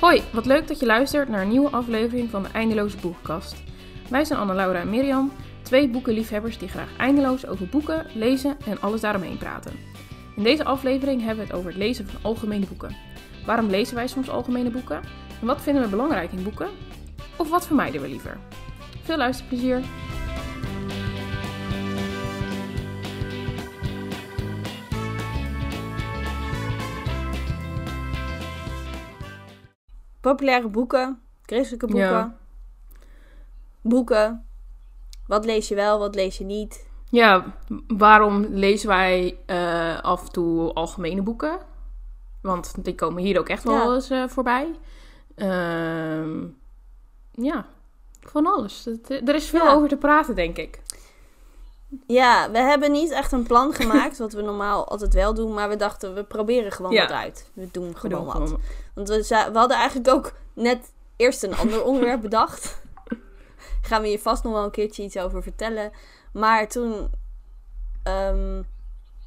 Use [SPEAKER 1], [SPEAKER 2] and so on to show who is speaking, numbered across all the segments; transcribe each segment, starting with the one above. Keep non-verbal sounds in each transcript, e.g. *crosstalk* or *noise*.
[SPEAKER 1] Hoi, wat leuk dat je luistert naar een nieuwe aflevering van de Eindeloze Boekenkast. Wij zijn Anne-Laura en Mirjam, twee boekenliefhebbers die graag eindeloos over boeken, lezen en alles daaromheen praten. In deze aflevering hebben we het over het lezen van algemene boeken. Waarom lezen wij soms algemene boeken? En wat vinden we belangrijk in boeken? Of wat vermijden we liever? Veel luisterplezier!
[SPEAKER 2] Populaire boeken, christelijke boeken.
[SPEAKER 1] Ja.
[SPEAKER 2] Boeken. Wat lees je wel, wat lees je niet?
[SPEAKER 1] Ja, waarom lezen wij eh, af en toe algemene boeken? Want die komen hier ook echt wel
[SPEAKER 2] Ja.
[SPEAKER 1] eens eh, voorbij. Ehm, ja, van alles. Het- er is veel
[SPEAKER 2] Ja.
[SPEAKER 1] over te praten, denk ik.
[SPEAKER 2] Ja, we hebben niet echt een plan gemaakt, wat we normaal altijd wel doen. Maar we dachten, we proberen gewoon
[SPEAKER 1] Ja.
[SPEAKER 2] wat uit. We doen
[SPEAKER 1] We
[SPEAKER 2] gewoon
[SPEAKER 1] doen
[SPEAKER 2] wat.
[SPEAKER 1] gewoon-
[SPEAKER 2] Want we, we hadden eigenlijk ook net eerst een ander *laughs* onderwerp bedacht. Gaan we hier vast nog wel een keertje iets over vertellen. Maar toen... ehm,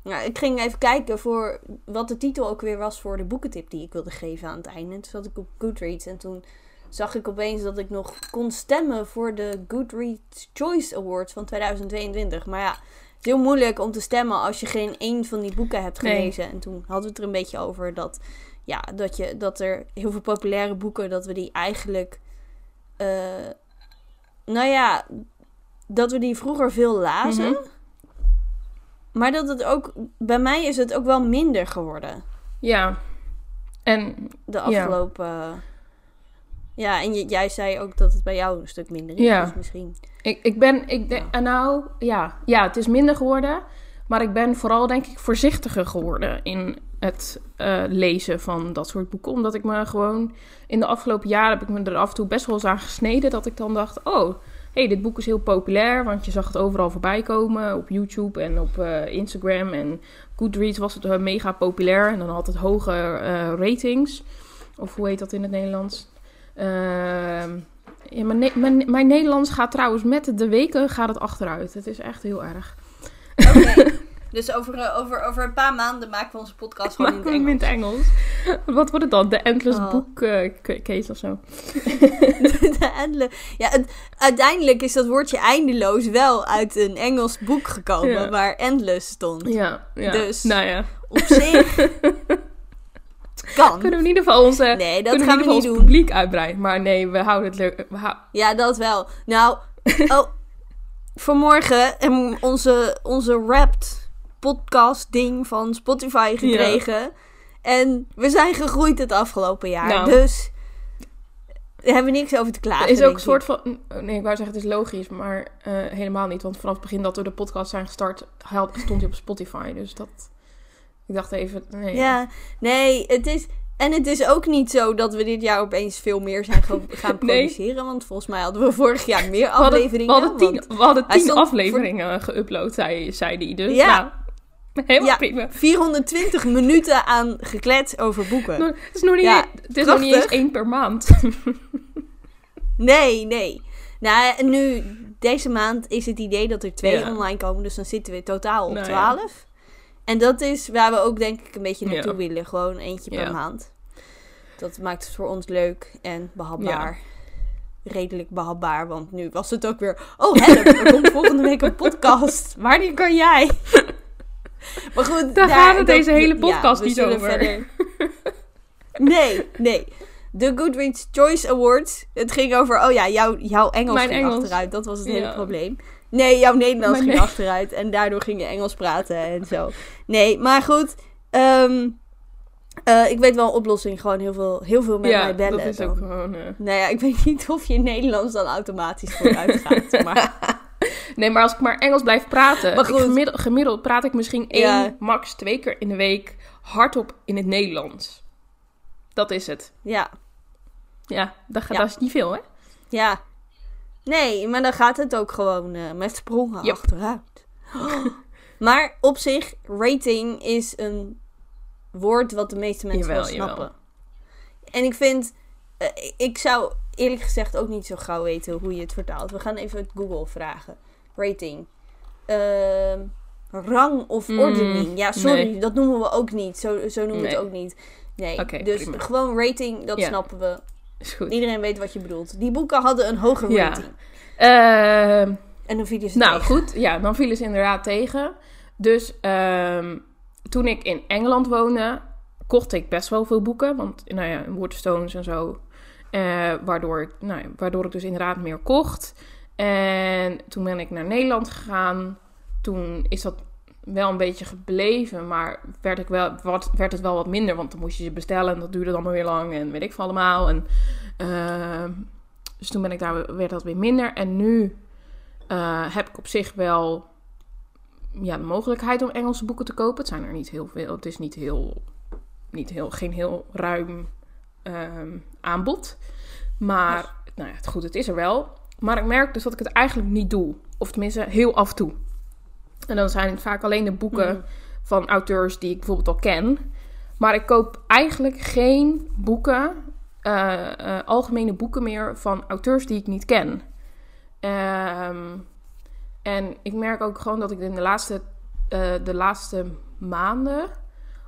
[SPEAKER 2] nou, ik ging even kijken voor wat de titel ook weer was voor de boekentip die ik wilde geven aan het einde. En toen zat ik op Goodreads en toen zag ik opeens dat ik nog kon stemmen voor de Goodreads Choice Awards van 2022. Maar ja, het is heel moeilijk om te stemmen als je geen één van die boeken hebt
[SPEAKER 1] Nee.
[SPEAKER 2] gelezen. En toen hadden we het er een beetje over dat, ja, dat, je, dat er heel veel populaire boeken, dat we die eigenlijk, eh, nou ja, dat we die vroeger veel lazen.
[SPEAKER 1] Mhm.
[SPEAKER 2] Maar dat het ook, bij mij is het ook wel minder geworden.
[SPEAKER 1] Ja. En
[SPEAKER 2] De afgelopen. Ja, en j- jij zei ook dat het bij jou een stuk minder is.
[SPEAKER 1] Ja.
[SPEAKER 2] Dus misschien.
[SPEAKER 1] ik, ik ben, ik denk,
[SPEAKER 2] Ja.
[SPEAKER 1] en nou, ja, ja, het is minder geworden. Maar ik ben vooral, denk ik, voorzichtiger geworden in het eh, lezen van dat soort boeken. Omdat ik me gewoon, in de afgelopen jaren heb ik me er af en toe best wel eens aan gesneden. Dat ik dan dacht, oh, hey, dit boek is heel populair. Want je zag het overal voorbij komen. Op YouTube en op eh, Instagram. En Goodreads was het eh, mega populair. En dan had het hoge ratings. Of hoe heet dat in het Nederlands? Ehm, ja, mijn, Ne- mijn, mijn Nederlands gaat trouwens met de weken gaat het achteruit. Het is echt heel erg.
[SPEAKER 2] Oké. *laughs* dus over, eh, over, over een paar maanden maken we onze podcast gewoon in het
[SPEAKER 1] in het Engels. Wat wordt het dan? De Endless
[SPEAKER 2] Oh.
[SPEAKER 1] Book eh, Case of zo? *laughs*
[SPEAKER 2] De endle- ja, het- uiteindelijk is dat woordje eindeloos wel uit een Engels boek gekomen
[SPEAKER 1] Ja.
[SPEAKER 2] waar endless stond.
[SPEAKER 1] Ja, ja.
[SPEAKER 2] Dus-
[SPEAKER 1] Nou ja.
[SPEAKER 2] Op zich. *laughs* kan.
[SPEAKER 1] Kunnen we in ieder geval onze,
[SPEAKER 2] Nee, dat gaan we niet doen.
[SPEAKER 1] publiek uitbreiden. Maar nee, we houden het leuk. We
[SPEAKER 2] Ja, dat wel. Nou, *laughs* oh, vanmorgen hebben we onze, onze Wrapped podcast ding van Spotify gekregen. En we zijn gegroeid het afgelopen jaar.
[SPEAKER 1] Nou.
[SPEAKER 2] Dus we hebben niks over te klagen.
[SPEAKER 1] Is ook een soort van... Nee, ik wou zeggen het is logisch, maar eh, helemaal niet. Want vanaf het begin dat we de podcast zijn gestart, stond hij op Spotify. Dus dat... Ik dacht even... Nee.
[SPEAKER 2] Ja, nee, het is... En het is ook niet zo dat we dit jaar opeens veel meer zijn *laughs* gaan
[SPEAKER 1] Nee.
[SPEAKER 2] produceren. Want volgens mij hadden we vorig jaar meer
[SPEAKER 1] We hadden,
[SPEAKER 2] afleveringen.
[SPEAKER 1] we hadden tien, we hadden tien afleveringen geüpload, zei, zei die. Dus
[SPEAKER 2] Ja.
[SPEAKER 1] nou, *laughs* helemaal
[SPEAKER 2] Ja.
[SPEAKER 1] prima.
[SPEAKER 2] 420 *laughs* minuten aan geklets over boeken.
[SPEAKER 1] Nou, Het is nog niet,
[SPEAKER 2] Ja,
[SPEAKER 1] het is nog niet eens één per maand.
[SPEAKER 2] Nee, nee. Nou, nu, deze maand is het idee dat er twee
[SPEAKER 1] Ja.
[SPEAKER 2] online komen. Dus dan zitten we totaal op
[SPEAKER 1] Nou ja.
[SPEAKER 2] 12. En dat is waar we ook denk ik een beetje naartoe
[SPEAKER 1] Ja.
[SPEAKER 2] willen. Gewoon eentje per maand. Dat maakt het voor ons leuk en behapbaar. Redelijk behapbaar, want nu was het ook weer... Oh, help, er komt volgende week een podcast. *laughs* Wanneer kan jij? *laughs* Maar goed,
[SPEAKER 1] Daar gaat het
[SPEAKER 2] dat-
[SPEAKER 1] deze hele podcast niet over.
[SPEAKER 2] verder- *laughs* Nee, nee. De Goodreads Choice Awards. Het ging over, oh ja, jouw, jouw Engels
[SPEAKER 1] Mijn
[SPEAKER 2] ging
[SPEAKER 1] Engels.
[SPEAKER 2] achteruit. Dat was het hele probleem. Nee, jouw Nederlands ging achteruit. En daardoor ging je Engels praten en zo. Nee, maar goed. ehm, eh, ik weet wel een oplossing. Gewoon heel veel, heel veel met
[SPEAKER 1] ja,
[SPEAKER 2] mij bellen.
[SPEAKER 1] dat is
[SPEAKER 2] dan.
[SPEAKER 1] ook gewoon... eh,
[SPEAKER 2] Nou ja, ik weet niet of je Nederlands dan automatisch vooruit *laughs* gaat. Maar
[SPEAKER 1] Nee, maar als ik maar Engels blijf praten...
[SPEAKER 2] Maar goed.
[SPEAKER 1] gemiddeld, gemiddeld praat ik misschien één,
[SPEAKER 2] Ja.
[SPEAKER 1] max twee keer in de week hardop in het Nederlands. Dat is het.
[SPEAKER 2] ja,
[SPEAKER 1] Ja, dat, gaat,
[SPEAKER 2] Ja.
[SPEAKER 1] dat is niet veel, hè?
[SPEAKER 2] ja. Nee, maar dan gaat het ook gewoon eh, met sprongen
[SPEAKER 1] Yep.
[SPEAKER 2] achteruit. *gasps* Maar op zich, rating is een woord wat de meeste mensen
[SPEAKER 1] Jawel,
[SPEAKER 2] wel snappen.
[SPEAKER 1] jawel.
[SPEAKER 2] En ik vind, eh, ik zou eerlijk gezegd ook niet zo gauw weten hoe je het vertaalt. We gaan even het Google vragen. Rating. Ehm, rang of
[SPEAKER 1] Mm,
[SPEAKER 2] ordening. Ja, sorry,
[SPEAKER 1] nee.
[SPEAKER 2] dat noemen we ook niet. Zo, zo noemen we
[SPEAKER 1] Nee.
[SPEAKER 2] het ook niet. Nee, dus
[SPEAKER 1] prima.
[SPEAKER 2] gewoon rating, dat
[SPEAKER 1] Ja.
[SPEAKER 2] snappen we.
[SPEAKER 1] Is goed.
[SPEAKER 2] Iedereen weet wat je bedoelt. Die boeken hadden een hoge
[SPEAKER 1] Ja.
[SPEAKER 2] rating.
[SPEAKER 1] Ehm,
[SPEAKER 2] En dan vielen ze
[SPEAKER 1] nou,
[SPEAKER 2] tegen.
[SPEAKER 1] goed. Ja, dan vielen ze inderdaad tegen. Dus ehm, toen ik in Engeland woonde, kocht ik best wel veel boeken. Want, nou ja, Waterstones en zo. Eh, waardoor, ik, nou ja, waardoor ik dus inderdaad meer kocht. En toen ben ik naar Nederland gegaan. Toen is dat wel een beetje gebleven, maar werd, ik wel, wat, werd het wel wat minder. Want dan moest je ze bestellen en dat duurde dan maar weer lang en weet ik veel allemaal. En, ehm, dus toen ben ik daar, werd dat weer minder. En nu eh, heb ik op zich wel ja, de mogelijkheid om Engelse boeken te kopen. Het zijn er niet heel veel. Het is niet heel, niet heel, geen heel ruim ehm, aanbod. Maar nou ja, het, goed, het is er wel. Maar ik merk dus dat ik het eigenlijk niet doe. Of tenminste, heel af en toe. En dan zijn het vaak alleen de boeken
[SPEAKER 2] Mhm.
[SPEAKER 1] van auteurs die ik bijvoorbeeld al ken. Maar ik koop eigenlijk geen boeken, eh, eh, algemene boeken meer van auteurs die ik niet ken. Ehm, en ik merk ook gewoon dat ik in de laatste, eh, de laatste maanden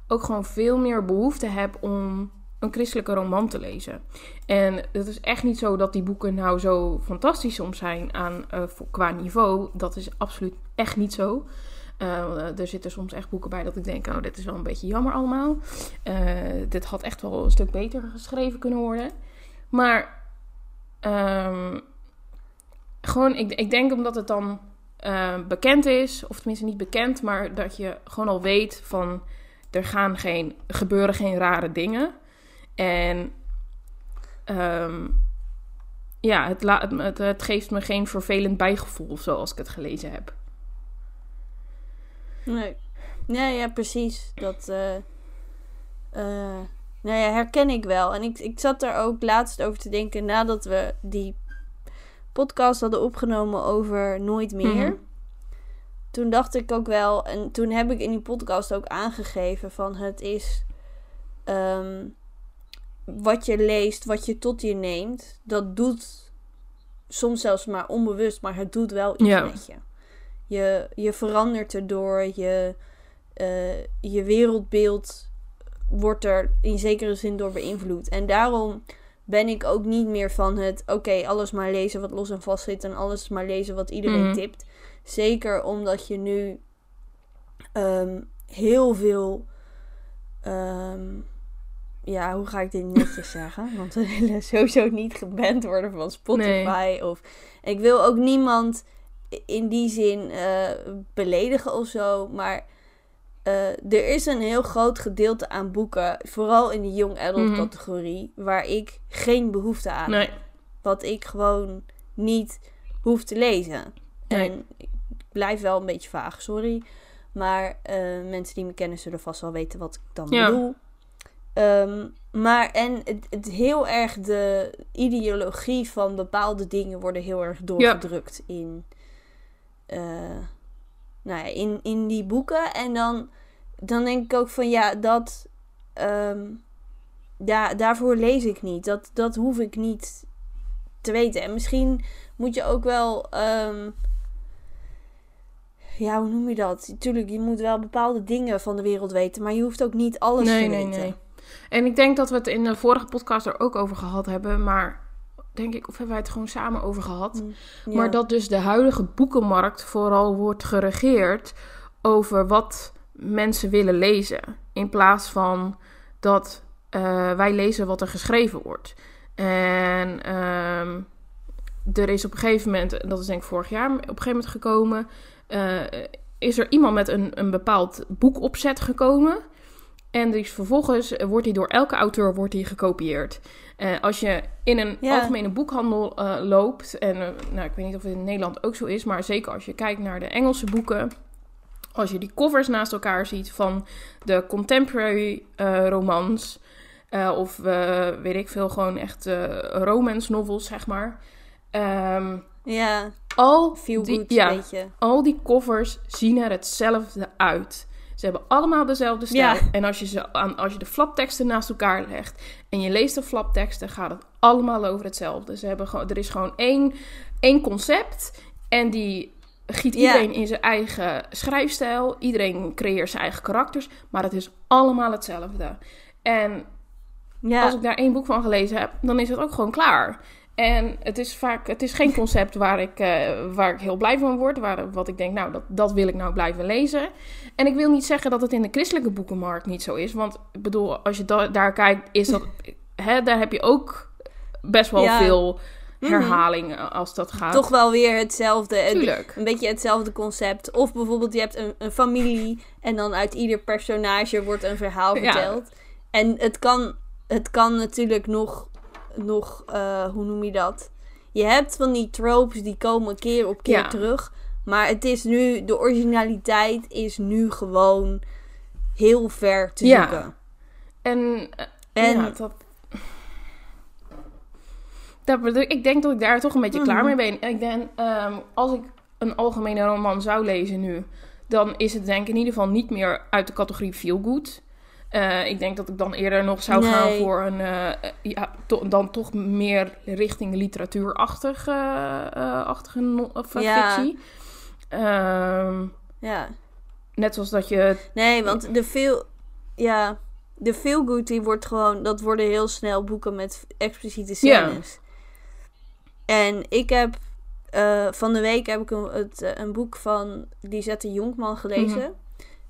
[SPEAKER 1] ook gewoon veel meer behoefte heb om een christelijke roman te lezen. En het is echt niet zo dat die boeken nou zo fantastisch soms zijn aan, eh, qua niveau. Dat is absoluut echt niet zo. Eh, er zitten soms echt boeken bij dat ik denk, oh, dit is wel een beetje jammer allemaal. Eh, dit had echt wel een stuk beter geschreven kunnen worden. Maar ehm, gewoon, ik, ik denk omdat het dan eh, bekend is, of tenminste niet bekend, maar dat je gewoon al weet van er gaan geen, gebeuren geen rare dingen. En ehm, ja, het, la- het, het, het geeft me geen vervelend bijgevoel zoals ik het gelezen heb.
[SPEAKER 2] Nee. Nee, ja, precies. Dat eh eh, nou ja, herken ik wel. En ik, ik zat er ook laatst over te denken nadat we die podcast hadden opgenomen over Nooit meer.
[SPEAKER 1] Mhm.
[SPEAKER 2] Toen dacht ik ook wel, en toen heb ik in die podcast ook aangegeven van het is ehm, wat je leest, wat je tot je neemt, dat doet soms zelfs maar onbewust, maar het doet wel iets
[SPEAKER 1] Ja.
[SPEAKER 2] met je. Je, je verandert erdoor, je, eh, je wereldbeeld wordt er in zekere zin door beïnvloed. En daarom ben ik ook niet meer van het, oké, alles maar lezen wat los en vast zit en alles maar lezen wat iedereen
[SPEAKER 1] Mhm.
[SPEAKER 2] tipt. Zeker omdat je nu ehm, heel veel. ehm, ja, hoe ga ik dit netjes zeggen? Want we willen sowieso niet geband worden van Spotify. Of, ik wil ook niemand in die zin eh, beledigen of zo. Maar eh, er is een heel groot gedeelte aan boeken, vooral in de young adult
[SPEAKER 1] Mhm.
[SPEAKER 2] categorie, waar ik geen behoefte aan
[SPEAKER 1] Nee,
[SPEAKER 2] heb. Wat ik gewoon niet hoef te lezen.
[SPEAKER 1] Nee.
[SPEAKER 2] En ik blijf wel een beetje vaag, sorry. Maar eh, mensen die me kennen zullen vast wel weten wat ik dan
[SPEAKER 1] Ja.
[SPEAKER 2] bedoel. Ehm, maar en het, het heel erg de ideologie van bepaalde dingen worden heel erg doorgedrukt in, eh, nou ja, in, in die boeken. En dan, dan denk ik ook van ja, dat ehm, ja, daarvoor lees ik niet. Dat, dat hoef ik niet te weten. En misschien moet je ook wel. ehm, ja, hoe noem je dat? Tuurlijk, je moet wel bepaalde dingen van de wereld weten, maar je hoeft ook niet alles
[SPEAKER 1] nee,
[SPEAKER 2] te
[SPEAKER 1] nee,
[SPEAKER 2] weten.
[SPEAKER 1] nee. En ik denk dat we het in de vorige podcast er ook over gehad hebben, maar denk ik, of hebben wij het gewoon samen over gehad?
[SPEAKER 2] Mm.
[SPEAKER 1] Maar dat dus de huidige boekenmarkt vooral wordt geregeerd over wat mensen willen lezen. In plaats van dat eh, wij lezen wat er geschreven wordt. En ehm, er is op een gegeven moment, en dat is denk ik vorig jaar op een gegeven moment gekomen, eh, is er iemand met een, een bepaald boekopzet gekomen. En dus vervolgens wordt die door elke auteur wordt die gekopieerd. Eh, als je in een algemene boekhandel eh, loopt, en eh, nou, ik weet niet of het in Nederland ook zo is, maar zeker als je kijkt naar de Engelse boeken, als je die covers naast elkaar ziet van de contemporary romans, of weet ik veel, gewoon echt romance novels, zeg maar. Ehm,
[SPEAKER 2] Ja,
[SPEAKER 1] al,
[SPEAKER 2] feel
[SPEAKER 1] die,
[SPEAKER 2] good,
[SPEAKER 1] ja, al die covers zien er hetzelfde uit. Ze hebben allemaal dezelfde stijl.
[SPEAKER 2] Ja.
[SPEAKER 1] En als je, ze aan, als je de flapteksten naast elkaar legt en je leest de flapteksten, gaat het allemaal over hetzelfde. Ze hebben gewoon, er is gewoon één, één concept en die giet
[SPEAKER 2] Ja.
[SPEAKER 1] iedereen in zijn eigen schrijfstijl. Iedereen creëert zijn eigen karakters, maar het is allemaal hetzelfde. En
[SPEAKER 2] Ja.
[SPEAKER 1] als ik daar één boek van gelezen heb, dan is het ook gewoon klaar. En het is vaak, het is geen concept waar ik, eh, waar ik heel blij van word. Waar, wat ik denk, nou, dat, dat wil ik nou blijven lezen. En ik wil niet zeggen dat het in de christelijke boekenmarkt niet zo is. Want ik bedoel, als je da- daar kijkt, is dat, *laughs* hè, daar heb je ook best wel
[SPEAKER 2] Ja.
[SPEAKER 1] veel
[SPEAKER 2] Mhm.
[SPEAKER 1] herhaling als dat gaat.
[SPEAKER 2] Toch wel weer hetzelfde.
[SPEAKER 1] Tuurlijk.
[SPEAKER 2] Een beetje hetzelfde concept. Of bijvoorbeeld je hebt een, een familie en dan uit ieder personage wordt een verhaal
[SPEAKER 1] Ja.
[SPEAKER 2] verteld. En het kan, het kan natuurlijk nog, nog eh, hoe noem je dat? Je hebt van die tropes die komen keer op keer
[SPEAKER 1] Ja.
[SPEAKER 2] terug. Maar het is nu, de originaliteit is nu gewoon heel ver te
[SPEAKER 1] Ja.
[SPEAKER 2] zoeken.
[SPEAKER 1] En, eh,
[SPEAKER 2] En-
[SPEAKER 1] ja, dat... dat bedoel- ik denk dat ik daar toch een beetje klaar
[SPEAKER 2] Mhm.
[SPEAKER 1] mee ben. Ik denk, ehm, als ik een algemene roman zou lezen nu, dan is het denk ik in ieder geval niet meer uit de categorie feel good. Eh, ik denk dat ik dan eerder nog zou gaan voor een, eh, ja, to- dan toch meer richting literatuurachtige eh, achtige of,
[SPEAKER 2] Ja.
[SPEAKER 1] fictie. Ehm,
[SPEAKER 2] Ja.
[SPEAKER 1] net zoals dat je
[SPEAKER 2] Nee, want de veel... Ja, de feel good die wordt gewoon... Dat worden heel snel boeken met expliciete
[SPEAKER 1] Ja.
[SPEAKER 2] scènes. En ik heb... van de week heb ik een, het, een boek van Lisette Jonkman gelezen.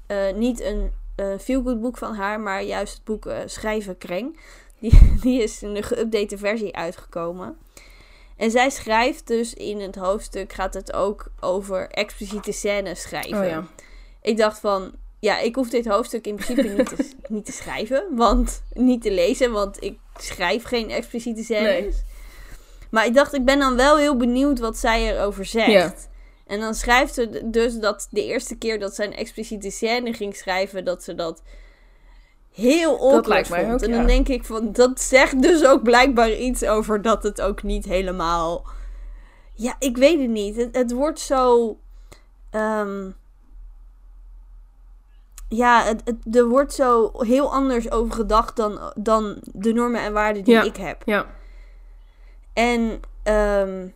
[SPEAKER 1] Mhm.
[SPEAKER 2] Niet een eh feel good boek van haar, maar juist het boek eh, Schrijven Kreng. Die, *laughs* die is in de geüpdate versie uitgekomen. En zij schrijft dus in het hoofdstuk gaat het ook over expliciete scènes schrijven.
[SPEAKER 1] Oh ja.
[SPEAKER 2] Ik dacht van, ja, ik hoef dit hoofdstuk in principe niet te, *laughs* niet te schrijven, want niet te lezen, want ik schrijf geen expliciete scènes.
[SPEAKER 1] Nee.
[SPEAKER 2] Maar ik dacht, ik ben dan wel heel benieuwd wat zij erover zegt.
[SPEAKER 1] Ja.
[SPEAKER 2] En dan schrijft ze dus dat de eerste keer dat zij een expliciete scène ging schrijven, dat ze dat heel awkward vond.
[SPEAKER 1] ook,
[SPEAKER 2] en dan
[SPEAKER 1] ja.
[SPEAKER 2] denk ik van, dat zegt dus ook blijkbaar iets over dat het ook niet helemaal... Ja, ik weet het niet. Het, het wordt zo... ehm, ja, het, het, er wordt zo heel anders over gedacht dan, dan de normen en waarden die
[SPEAKER 1] Ja.
[SPEAKER 2] ik heb.
[SPEAKER 1] Ja.
[SPEAKER 2] En, ehm,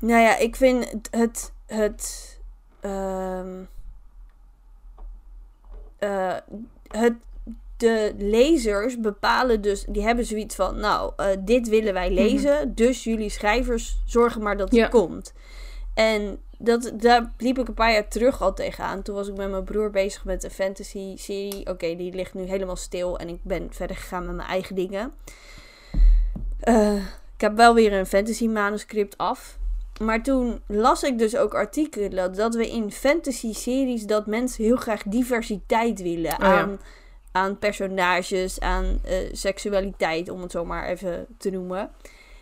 [SPEAKER 2] nou ja, ik vind het, het, het, ehm, eh, het, de lezers bepalen dus, die hebben zoiets van, nou, eh, dit willen wij lezen, dus jullie schrijvers zorgen maar dat het
[SPEAKER 1] Ja.
[SPEAKER 2] komt. En dat, daar liep ik een paar jaar terug al tegenaan. Toen was ik met mijn broer bezig met een fantasy serie. Oké, die ligt nu helemaal stil en ik ben verder gegaan met mijn eigen dingen. Eh, ik heb wel weer een fantasy manuscript af. Maar toen las ik dus ook artikelen dat we in fantasy series dat mensen heel graag diversiteit willen
[SPEAKER 1] Oh ja.
[SPEAKER 2] aan, aan personages, aan eh, seksualiteit, om het zo maar even te noemen.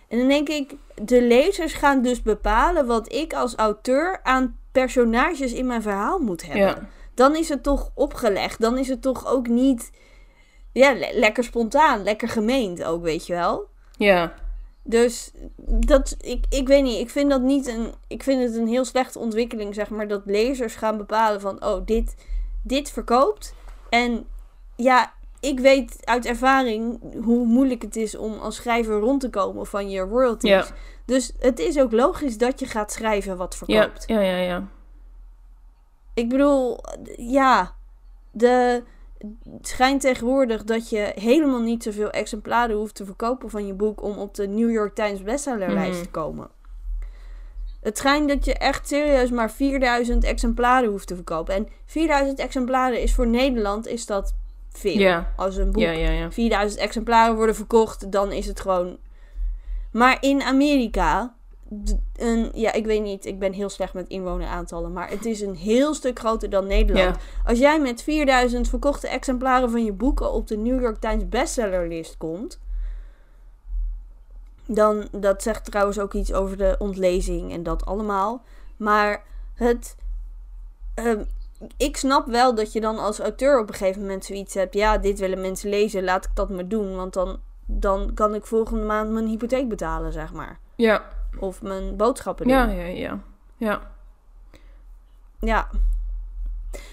[SPEAKER 2] En dan denk ik, de lezers gaan dus bepalen wat ik als auteur aan personages in mijn verhaal moet hebben
[SPEAKER 1] Ja.
[SPEAKER 2] dan is het toch opgelegd. Dan is het toch ook niet ja, le- lekker spontaan, lekker gemeend ook, weet je wel.
[SPEAKER 1] Ja.
[SPEAKER 2] Dus dat, ik, ik weet niet, ik vind dat niet een, ik vind het een heel slechte ontwikkeling, zeg maar, dat lezers gaan bepalen van, oh, dit, dit verkoopt. En ja, ik weet uit ervaring hoe moeilijk het is om als schrijver rond te komen van je royalties.
[SPEAKER 1] Ja.
[SPEAKER 2] Dus het is ook logisch dat je gaat schrijven wat verkoopt.
[SPEAKER 1] Ja, ja, ja.
[SPEAKER 2] Ik bedoel, ja, de, schijnt tegenwoordig dat je helemaal niet zoveel exemplaren hoeft te verkopen van je boek om op de New York Times bestsellerlijst
[SPEAKER 1] Mhm.
[SPEAKER 2] te komen. Het schijnt dat je echt serieus maar 4000 exemplaren hoeft te verkopen. En 4000 exemplaren is voor Nederland is dat veel. Als een boek
[SPEAKER 1] Ja, ja, ja.
[SPEAKER 2] 4000 exemplaren worden verkocht, dan is het gewoon. Maar in Amerika, een, ja, ik weet niet, ik ben heel slecht met inwoneraantallen, maar het is een heel stuk groter dan Nederland.
[SPEAKER 1] Ja.
[SPEAKER 2] Als jij met 4000 verkochte exemplaren van je boeken op de New York Times bestsellerlist komt, dan, dat zegt trouwens ook iets over de ontlezing en dat allemaal. Maar het, ehm, ik snap wel dat je dan als auteur op een gegeven moment zoiets hebt. Ja, dit willen mensen lezen, laat ik dat maar doen. Want dan, dan kan ik volgende maand mijn hypotheek betalen, zeg maar.
[SPEAKER 1] Ja.
[SPEAKER 2] Of mijn boodschappen doen.
[SPEAKER 1] Ja, ja, ja. Ja.
[SPEAKER 2] Ja.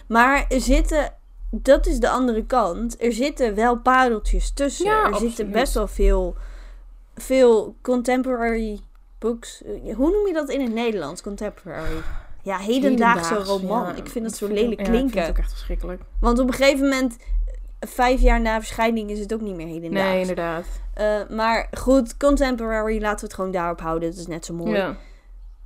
[SPEAKER 2] Maar er zitten, dat is de andere kant, er zitten wel pareltjes tussen.
[SPEAKER 1] Ja,
[SPEAKER 2] er
[SPEAKER 1] absoluut.
[SPEAKER 2] zitten best wel veel, veel contemporary books. Eh, Hoe noem je dat in het Nederlands, contemporary? Ja, hedendaagse
[SPEAKER 1] Hedendaags,
[SPEAKER 2] roman.
[SPEAKER 1] ja.
[SPEAKER 2] ik vind dat zo lelijk
[SPEAKER 1] ik- ja, ik vind
[SPEAKER 2] klinken.
[SPEAKER 1] het ook echt verschrikkelijk.
[SPEAKER 2] Want op een gegeven moment vijf jaar na verschijning is het ook niet meer hedendaags.
[SPEAKER 1] Nee, inderdaad.
[SPEAKER 2] Eh, maar goed, contemporary, laten we het gewoon daarop houden. Dat is net zo mooi.
[SPEAKER 1] Ja.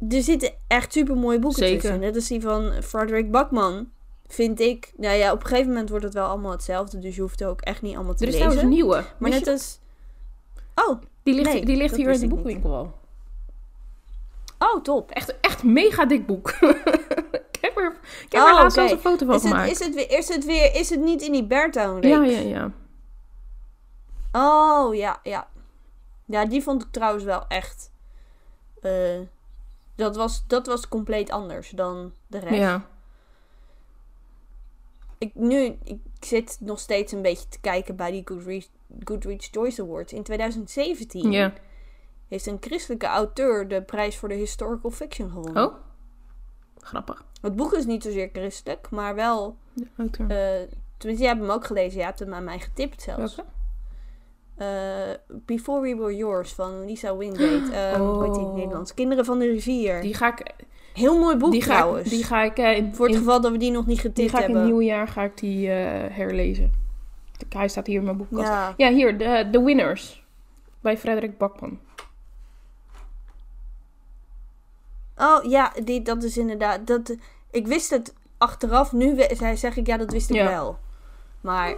[SPEAKER 2] Er zitten echt super mooie boeken
[SPEAKER 1] Zeker.
[SPEAKER 2] tussen. Net als die van Frederick Bakman. Vind ik. Nou ja, op een gegeven moment wordt het wel allemaal hetzelfde. Dus je hoeft het ook echt niet allemaal te
[SPEAKER 1] Er is
[SPEAKER 2] lezen.
[SPEAKER 1] een nieuwe.
[SPEAKER 2] maar
[SPEAKER 1] Wist
[SPEAKER 2] net als. Oh,
[SPEAKER 1] die ligt,
[SPEAKER 2] nee,
[SPEAKER 1] die ligt hier in de boekwinkel al.
[SPEAKER 2] oh, top.
[SPEAKER 1] Echt, echt mega dik boek. *laughs* ik heb ik heb
[SPEAKER 2] Oh,
[SPEAKER 1] er laatst zelfs een foto van
[SPEAKER 2] Is het, is, het weer, is het weer. Is het niet in die Beartown
[SPEAKER 1] ja, ja, ja.
[SPEAKER 2] Oh, ja, ja. Ja, die vond ik trouwens wel echt. eh, dat, was, dat was compleet anders dan de rest.
[SPEAKER 1] Ja.
[SPEAKER 2] Ik, nu, ik zit nog steeds een beetje te kijken bij die Goodreads, Goodreads Choice Awards. In 2017
[SPEAKER 1] ja.
[SPEAKER 2] heeft een christelijke auteur de prijs voor de historical fiction gewonnen.
[SPEAKER 1] Oh. Grappig.
[SPEAKER 2] Het boek is niet zozeer christelijk, maar wel...
[SPEAKER 1] De auteur.
[SPEAKER 2] eh tenminste, jij hebt hem ook gelezen. Je hebt hem aan mij getipt zelfs.
[SPEAKER 1] Welke?
[SPEAKER 2] Eh, Before We Were Yours van Lisa Wingate. *gasps* Eh, Hoe heet die in het
[SPEAKER 1] Oh.
[SPEAKER 2] Nederlands? Kinderen van de rivier.
[SPEAKER 1] Die ga ik,
[SPEAKER 2] Heel mooi boek
[SPEAKER 1] die ga
[SPEAKER 2] trouwens.
[SPEAKER 1] ik, die ga ik eh, in,
[SPEAKER 2] Voor het
[SPEAKER 1] in-
[SPEAKER 2] geval dat we die nog niet
[SPEAKER 1] die
[SPEAKER 2] getipt
[SPEAKER 1] ga ik in
[SPEAKER 2] hebben.
[SPEAKER 1] het nieuwe jaar ga ik die eh, herlezen. De- Hij staat hier in mijn boekkast. Ja,
[SPEAKER 2] Ja.
[SPEAKER 1] hier, de, de Winners. Bij Frederik Bakman.
[SPEAKER 2] Oh ja, die, dat is inderdaad. Dat, ik wist het achteraf. Nu zeg ik ja, dat wist ik
[SPEAKER 1] Ja.
[SPEAKER 2] wel. Maar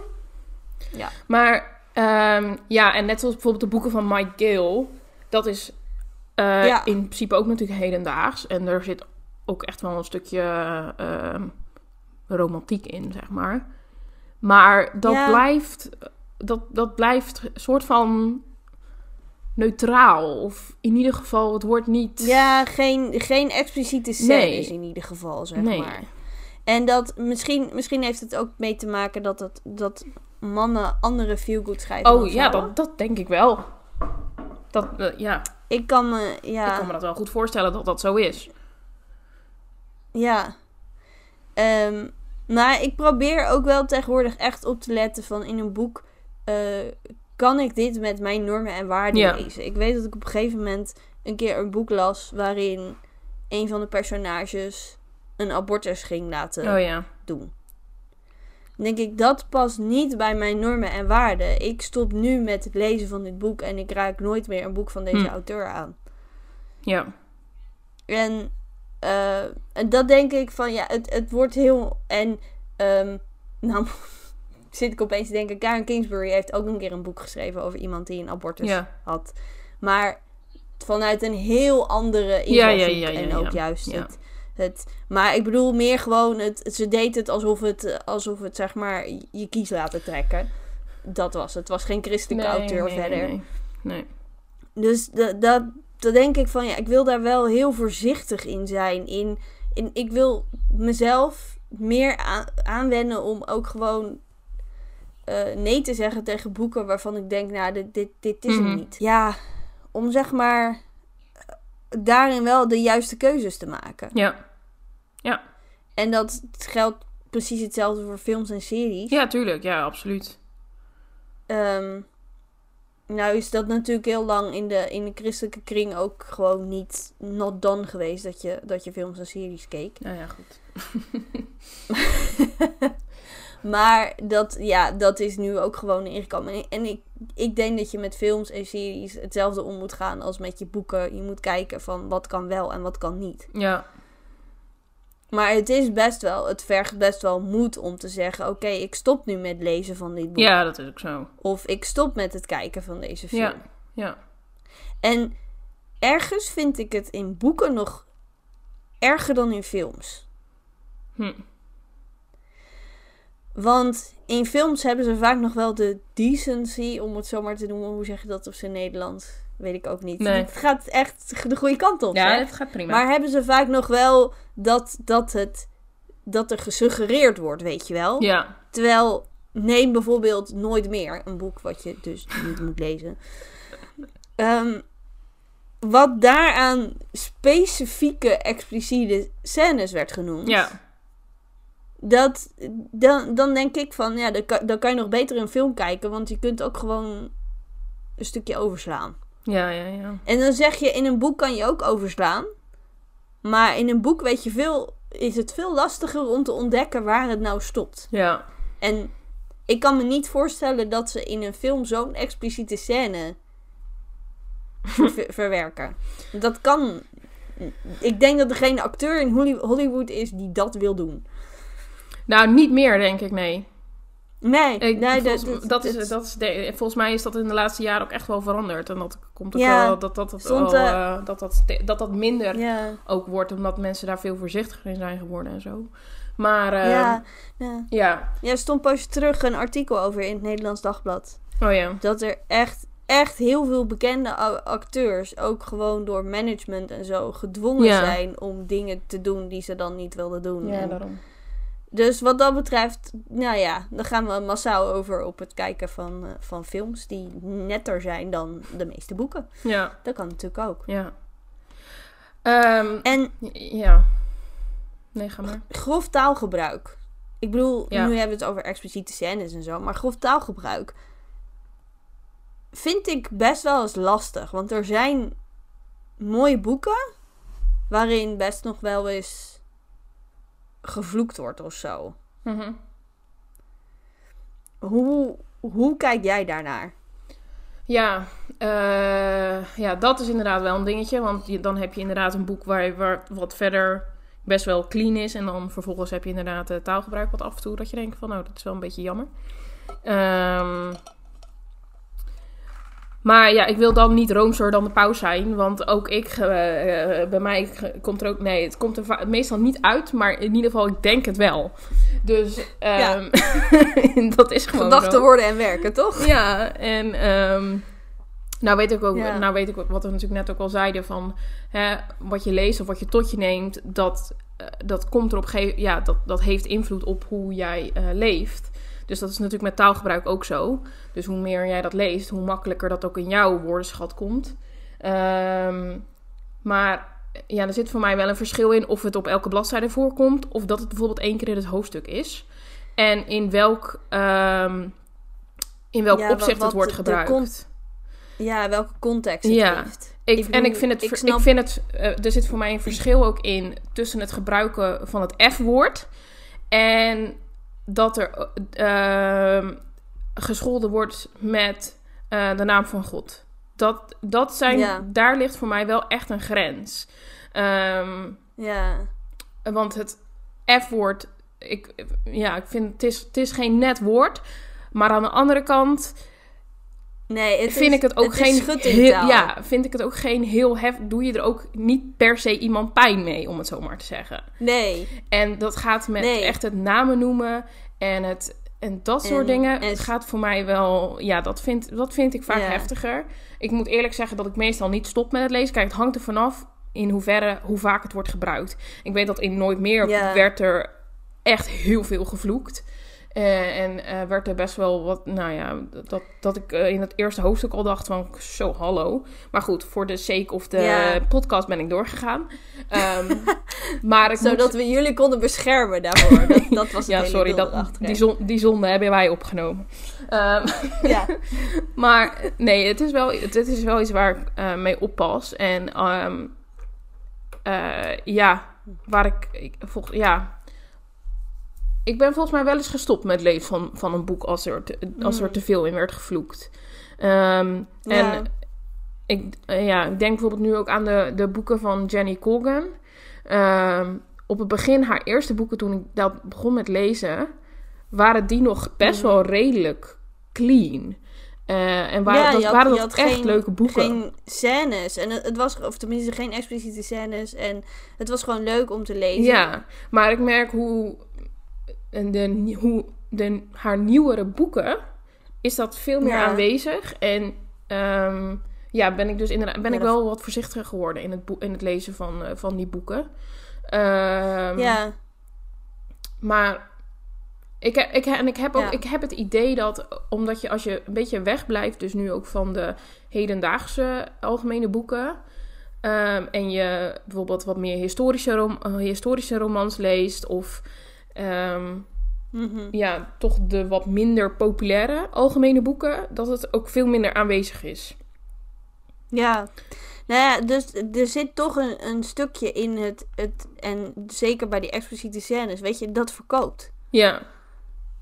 [SPEAKER 1] Maar ehm, ja, en net zoals bijvoorbeeld de boeken van Mike Gale. Dat is eh,
[SPEAKER 2] Ja.
[SPEAKER 1] in principe ook natuurlijk hedendaags. En er zit ook echt wel een stukje ehm, romantiek in, zeg maar. Maar dat
[SPEAKER 2] Ja.
[SPEAKER 1] blijft... Dat, dat blijft een soort van neutraal. Of in ieder geval, het wordt niet...
[SPEAKER 2] ja, geen, geen expliciete scènes
[SPEAKER 1] Nee.
[SPEAKER 2] in ieder geval, zeg
[SPEAKER 1] Nee.
[SPEAKER 2] maar. En dat misschien, misschien heeft het ook mee te maken dat, het, dat mannen andere feel-good schrijven. dan
[SPEAKER 1] Oh ja, dat, dat denk ik wel. Dat, eh, ja,
[SPEAKER 2] Ik kan me, ja.
[SPEAKER 1] ik kan me dat wel goed voorstellen dat dat zo is.
[SPEAKER 2] Ja. Ehm, maar ik probeer ook wel tegenwoordig echt op te letten van in een boek... eh, kan ik dit met mijn normen en waarden
[SPEAKER 1] Ja.
[SPEAKER 2] lezen? Ik weet dat ik op een gegeven moment een keer een boek las... waarin een van de personages een abortus ging laten
[SPEAKER 1] Oh ja.
[SPEAKER 2] doen. Dan denk ik, dat past niet bij mijn normen en waarden. Ik stop nu met het lezen van dit boek... en ik raak nooit meer een boek van deze
[SPEAKER 1] Hm.
[SPEAKER 2] auteur aan.
[SPEAKER 1] Ja.
[SPEAKER 2] En, eh, en dat denk ik van ja, het, het wordt heel. En ehm, *laughs* nou zit ik opeens te denken, Karen Kingsbury heeft ook een keer een boek geschreven over iemand die een abortus
[SPEAKER 1] Ja.
[SPEAKER 2] had. Maar vanuit een heel andere invalshoek.
[SPEAKER 1] Ja, ja,
[SPEAKER 2] en ook juist het, het. Maar ik bedoel meer gewoon, het, ze deed het alsof het, alsof het zeg maar je kies laten trekken. Dat was het. Het was geen christelijke auteur
[SPEAKER 1] nee,
[SPEAKER 2] verder.
[SPEAKER 1] Nee, nee.
[SPEAKER 2] Dus da- dat, dat denk ik van ja, ik wil daar wel heel voorzichtig in zijn. In, in, ik wil mezelf meer aan, aanwennen om ook gewoon eh, nee te zeggen tegen boeken waarvan ik denk, nou, dit, dit, dit is
[SPEAKER 1] Mhm.
[SPEAKER 2] hem niet. Ja, om zeg maar eh, daarin wel de juiste keuzes te maken.
[SPEAKER 1] Ja. Ja.
[SPEAKER 2] En dat geldt precies hetzelfde voor films en series.
[SPEAKER 1] ja, tuurlijk. Ja, absoluut.
[SPEAKER 2] Ehm, nou is dat natuurlijk heel lang in de, in de christelijke kring ook gewoon niet not done geweest dat je, dat je films en series keek.
[SPEAKER 1] Nou ja, goed. *laughs* *laughs*
[SPEAKER 2] Maar dat, ja, dat is nu ook gewoon ingekomen. En- ik, ik denk dat je met films en series hetzelfde om moet gaan als met je boeken. Je moet kijken van wat kan wel en wat kan niet.
[SPEAKER 1] Ja.
[SPEAKER 2] Maar het is best wel, het vergt best wel moed om te zeggen: Oké, ik stop nu met lezen van dit boek.
[SPEAKER 1] ja, dat is ook zo.
[SPEAKER 2] Of ik stop met het kijken van deze film.
[SPEAKER 1] Ja. Ja.
[SPEAKER 2] En ergens vind ik het in boeken nog erger dan in films.
[SPEAKER 1] Hm.
[SPEAKER 2] Want in films hebben ze vaak nog wel de decency, om het zo maar te noemen. Hoe zeg je dat op zijn Nederlands? Weet ik ook niet.
[SPEAKER 1] Nee.
[SPEAKER 2] Het gaat echt de goede kant op.
[SPEAKER 1] Ja, het gaat prima.
[SPEAKER 2] Maar hebben ze vaak nog wel dat, dat, het, dat er gesuggereerd wordt, weet je wel?
[SPEAKER 1] Ja.
[SPEAKER 2] Terwijl, neem bijvoorbeeld Nooit meer, een boek wat je dus niet moet lezen. Ehm, wat daaraan specifieke, expliciete scènes werd genoemd.
[SPEAKER 1] Ja.
[SPEAKER 2] Dat, dan, dan denk ik van, ja, dan kan, dan kan je nog beter een film kijken, want je kunt ook gewoon een stukje overslaan.
[SPEAKER 1] Ja, ja, ja.
[SPEAKER 2] En dan zeg je, in een boek kan je ook overslaan. Maar in een boek weet je veel, is het veel lastiger om te ontdekken waar het nou stopt.
[SPEAKER 1] Ja.
[SPEAKER 2] En ik kan me niet voorstellen dat ze in een film zo'n expliciete scène ver- *laughs* verwerken. Dat kan. Ik denk dat er geen acteur in Holly- Hollywood is die dat wil doen.
[SPEAKER 1] Nou, niet meer, denk ik, nee.
[SPEAKER 2] Nee,
[SPEAKER 1] Ik,
[SPEAKER 2] nee
[SPEAKER 1] volgens,
[SPEAKER 2] dat,
[SPEAKER 1] dat is, dat is de- volgens mij is dat in de laatste jaren ook echt wel veranderd. En dat komt ook
[SPEAKER 2] Ja,
[SPEAKER 1] wel dat dat, dat,
[SPEAKER 2] stond, eh,
[SPEAKER 1] eh, dat, dat, dat dat minder ook wordt. Omdat mensen daar veel voorzichtiger in zijn geworden en zo. Maar eh,
[SPEAKER 2] ja, ja.
[SPEAKER 1] ja.
[SPEAKER 2] ja, er stond pas terug een artikel over in het Nederlands Dagblad.
[SPEAKER 1] Oh ja.
[SPEAKER 2] Dat er echt, echt heel veel bekende acteurs, ook gewoon door management en zo, gedwongen
[SPEAKER 1] Ja.
[SPEAKER 2] zijn om dingen te doen die ze dan niet wilden doen.
[SPEAKER 1] Ja,
[SPEAKER 2] En
[SPEAKER 1] daarom.
[SPEAKER 2] Dus wat dat betreft, nou ja, dan gaan we massaal over op het kijken van, eh, van films die netter zijn dan de meeste boeken.
[SPEAKER 1] Ja,
[SPEAKER 2] Dat kan natuurlijk ook.
[SPEAKER 1] ja. Ehm,
[SPEAKER 2] En
[SPEAKER 1] ja. Nee, ga maar.
[SPEAKER 2] grof taalgebruik. Ik bedoel,
[SPEAKER 1] Ja.
[SPEAKER 2] nu hebben we het over expliciete scènes en zo, maar grof taalgebruik vind ik best wel eens lastig. Want er zijn mooie boeken waarin best nog wel eens gevloekt wordt of zo.
[SPEAKER 1] Mhm.
[SPEAKER 2] Hoe, hoe kijk jij daarnaar?
[SPEAKER 1] Ja, eh, ja, dat is inderdaad wel een dingetje. Want je, dan heb je inderdaad een boek waar, waar wat verder best wel clean is. En dan vervolgens heb je inderdaad eh, taalgebruik wat af en toe dat je denkt van nou, dat is wel een beetje jammer. Ehm, maar ja, ik wil dan niet roomser dan de paus zijn. Want ook ik, eh, eh, bij mij komt er ook... Nee, het komt er meestal niet uit. Maar in ieder geval, ik denk het wel. Dus ehm, *laughs* dat is gewoon
[SPEAKER 2] Gedachten,
[SPEAKER 1] zo.
[SPEAKER 2] woorden en werken, toch?
[SPEAKER 1] Ja, en ehm, nou, weet ik ook,
[SPEAKER 2] Ja.
[SPEAKER 1] nou weet ik wat we natuurlijk net ook al zeiden van hè, wat je leest of wat je tot je neemt, dat, eh, dat komt erop ja, dat, dat heeft invloed op hoe jij leeft. Dus dat is natuurlijk met taalgebruik ook zo. Dus hoe meer jij dat leest, hoe makkelijker dat ook in jouw woordenschat komt. Ehm, maar ja, er zit voor mij wel een verschil in of het op elke bladzijde voorkomt, of dat het bijvoorbeeld één keer in het hoofdstuk is. En in welk, ehm, in welk
[SPEAKER 2] Ja,
[SPEAKER 1] opzicht
[SPEAKER 2] wat
[SPEAKER 1] het wordt gebruikt.
[SPEAKER 2] Ja, welke context het
[SPEAKER 1] Ja.
[SPEAKER 2] heeft.
[SPEAKER 1] Ik,
[SPEAKER 2] Ik
[SPEAKER 1] en ik vind het,
[SPEAKER 2] ik snap-
[SPEAKER 1] ik vind het eh, er zit voor mij een verschil ook in tussen het gebruiken van het F-woord en dat er ehm, gescholden wordt met eh, de naam van God. Dat, dat zijn,
[SPEAKER 2] Ja.
[SPEAKER 1] daar ligt voor mij wel echt een grens. Ehm,
[SPEAKER 2] Ja.
[SPEAKER 1] want het F-woord, ik, ja, ik vind het is, het is geen net woord, maar aan de andere kant
[SPEAKER 2] Nee, het
[SPEAKER 1] vind
[SPEAKER 2] is,
[SPEAKER 1] ik het ook geen heel, ja, vind ik het ook geen heel hef. Doe je er ook niet per se iemand pijn mee, om het zo maar te zeggen.
[SPEAKER 2] Nee.
[SPEAKER 1] En dat gaat met
[SPEAKER 2] Nee.
[SPEAKER 1] echt het namen noemen en het en dat soort
[SPEAKER 2] En-
[SPEAKER 1] dingen.
[SPEAKER 2] en-
[SPEAKER 1] Het gaat voor mij wel, ja, dat vind, dat vind ik vaak
[SPEAKER 2] Ja.
[SPEAKER 1] heftiger. Ik moet eerlijk zeggen dat ik meestal niet stop met het lezen. Kijk, het hangt er vanaf in hoeverre, hoe vaak het wordt gebruikt. Ik weet dat in Nooit Meer
[SPEAKER 2] Ja.
[SPEAKER 1] werd er echt heel veel gevloekt. Eh, en eh, werd er best wel wat, nou ja, dat, dat ik eh, in het eerste hoofdstuk al dacht van, zo hallo. Maar goed, voor de sake of de
[SPEAKER 2] Ja.
[SPEAKER 1] podcast ben ik doorgegaan. Ehm, *laughs* maar ik moet-
[SPEAKER 2] Zodat we jullie konden beschermen daarvoor. Dat, *laughs* dat was het
[SPEAKER 1] ja, sorry, dat, die, zon, die zonde hebben wij opgenomen. Ehm,
[SPEAKER 2] Ja. *laughs*
[SPEAKER 1] maar nee, het is wel, het, het is wel iets waar ik mee oppas. En ehm, eh, ja, waar ik, ik volg, ja... Ik ben volgens mij wel eens gestopt met lezen van, van een boek als er, te, als er
[SPEAKER 2] Mm.
[SPEAKER 1] te veel in werd gevloekt. Ehm,
[SPEAKER 2] Ja.
[SPEAKER 1] En ik, eh, ja, ik denk bijvoorbeeld nu ook aan de, de boeken van Jenny Colgan. Ehm, op het begin, haar eerste boeken, toen ik dat begon met lezen, waren die nog best
[SPEAKER 2] Mm.
[SPEAKER 1] wel redelijk clean. Eh, en waren,
[SPEAKER 2] Ja,
[SPEAKER 1] dat
[SPEAKER 2] had-
[SPEAKER 1] waren dat echt
[SPEAKER 2] geen-
[SPEAKER 1] leuke boeken.
[SPEAKER 2] Geen scènes. En het, het was, of tenminste geen expliciete scènes. En het was gewoon leuk om te lezen.
[SPEAKER 1] Ja, maar ik merk hoe, en de, hoe de, haar nieuwere boeken is dat veel meer
[SPEAKER 2] Ja.
[SPEAKER 1] aanwezig. En ehm, ja, ben ik dus inderdaad ben
[SPEAKER 2] Ja,
[SPEAKER 1] ik
[SPEAKER 2] dat-
[SPEAKER 1] wel wat voorzichtiger geworden in het, in het lezen van, eh, van die boeken. Ehm,
[SPEAKER 2] Ja.
[SPEAKER 1] Maar ik, heb- ik, en ik, heb ook,
[SPEAKER 2] Ja.
[SPEAKER 1] ik heb het idee dat, omdat je als je een beetje wegblijft, dus nu ook van de hedendaagse algemene boeken, ehm, en je bijvoorbeeld wat meer historische, rom, eh, historische romans leest, of ehm,
[SPEAKER 2] Mhm.
[SPEAKER 1] ja, toch de wat minder populaire algemene boeken, dat het ook veel minder aanwezig is.
[SPEAKER 2] Ja. Nou ja, dus er zit toch een, een stukje in het, het... En zeker bij die expliciete scènes, weet je, dat verkoopt.
[SPEAKER 1] Ja,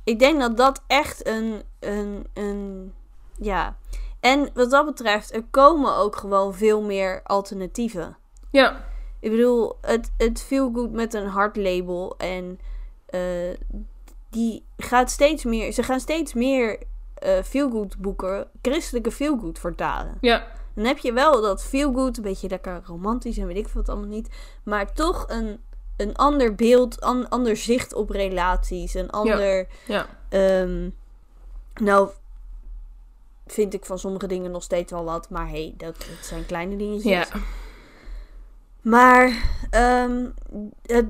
[SPEAKER 2] ik denk dat dat echt een, een, een. Ja. En wat dat betreft, er komen ook gewoon veel meer alternatieven.
[SPEAKER 1] Ja,
[SPEAKER 2] Ik bedoel, het, het feel good met een hard label. En eh, die gaat steeds meer. Ze gaan steeds meer eh feel good boeken, christelijke feel good vertalen.
[SPEAKER 1] ja,
[SPEAKER 2] Dan heb je wel dat feel good, een beetje lekker romantisch en weet ik wat allemaal niet. Maar toch een, een ander beeld, een ander zicht op relaties. Een ander.
[SPEAKER 1] ja.
[SPEAKER 2] ehm, nou, vind ik van sommige dingen nog steeds wel wat. Maar hey, dat, dat zijn kleine dingetjes.
[SPEAKER 1] Ja,
[SPEAKER 2] Maar ehm,